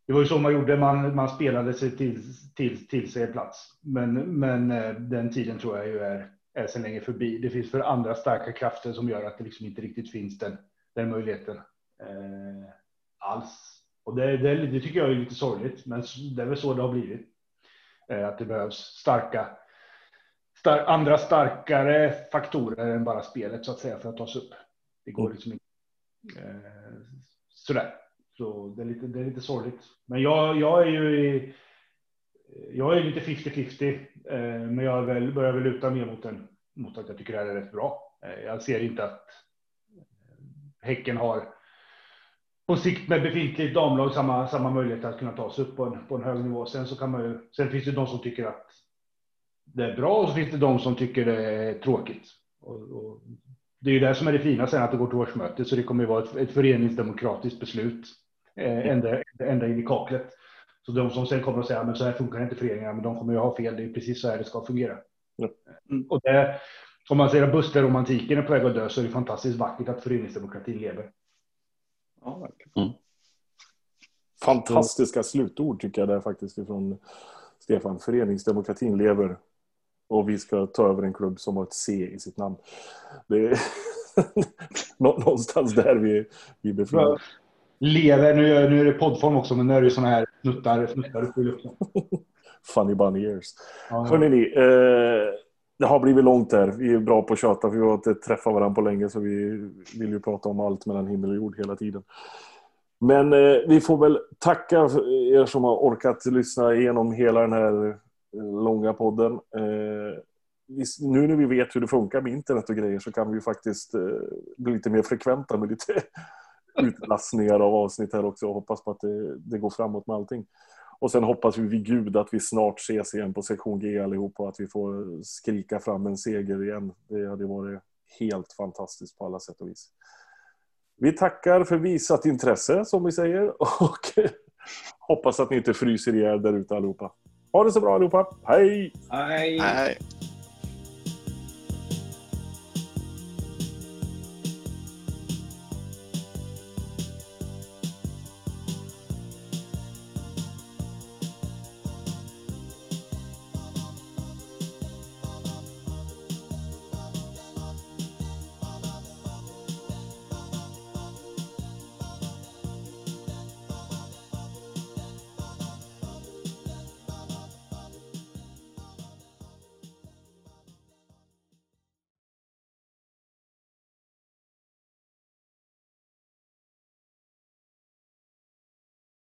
det var ju så man gjorde, man, man spelade sig till, till, till sig plats. Men, men eh, den tiden tror jag ju är, är sedan länge förbi. Det finns för andra starka krafter som gör att det liksom inte riktigt finns den, den möjligheten eh, alls. Och det, det, det, tycker jag är lite sorgligt, men det är väl så det har blivit. Eh, att det behövs starka, star, andra starkare faktorer än bara spelet så att säga för att ta sig upp. Det går liksom inte eh, sådär. Så det är lite, det är lite sorgligt. Men jag, jag är ju i, jag är lite 50-50, eh, men jag väl, börjar väl luta mer mot, en, mot att jag tycker det här är rätt bra. Eh, jag ser inte att Häcken har på sikt med befintligt damlag samma, samma möjlighet att kunna ta sig upp på en, på en hög nivå. Sen så kan man ju, sen finns det de som tycker att det är bra och så finns det de som tycker det är tråkigt. Och, och det är ju det som är det fina sen att det går till årsmöte så det kommer ju vara ett, ett föreningsdemokratiskt beslut eh, ända, ända in i kaklet. Så de som sen kommer att säga men så här funkar inte föreningar, men de kommer ju ha fel. Det är precis så här det ska fungera. Mm. Och det, om man säger att Buster-romantiken är på väg att dö så är det fantastiskt vackert att föreningsdemokratin lever. Ja, mm. Fantastiska slutord tycker jag det är faktiskt ifrån Stefan. Föreningsdemokratin lever och vi ska ta över en klubb som har ett C i sitt namn. Det är någonstans där vi, vi befinner oss. Lever, nu, är, nu är det poddform också, men nu är det sådana här snuttar upp i luften. Funny bunny ears. Ja, Hörrni, ni, eh, det har blivit långt där. Vi är bra på att köta för vi har inte träffat varandra på länge så vi vill ju prata om allt mellan himmel och jord hela tiden. Men eh, vi får väl tacka er som har orkat lyssna igenom hela den här långa podden. Eh, nu när vi vet hur det funkar med internet och grejer så kan vi faktiskt eh, bli lite mer frekventa med lite utlastningar av avsnitt här också och hoppas på att det, det går framåt med allting. Och sen hoppas vi vid Gud att vi snart ses igen på sektion G allihop och att vi får skrika fram en seger igen. Det hade varit helt fantastiskt på alla sätt och vis. Vi tackar för visat intresse som vi säger och hoppas att ni inte fryser ihjäl där ute allihopa. Ha det så bra allihopa. Hej! Hej! Hej.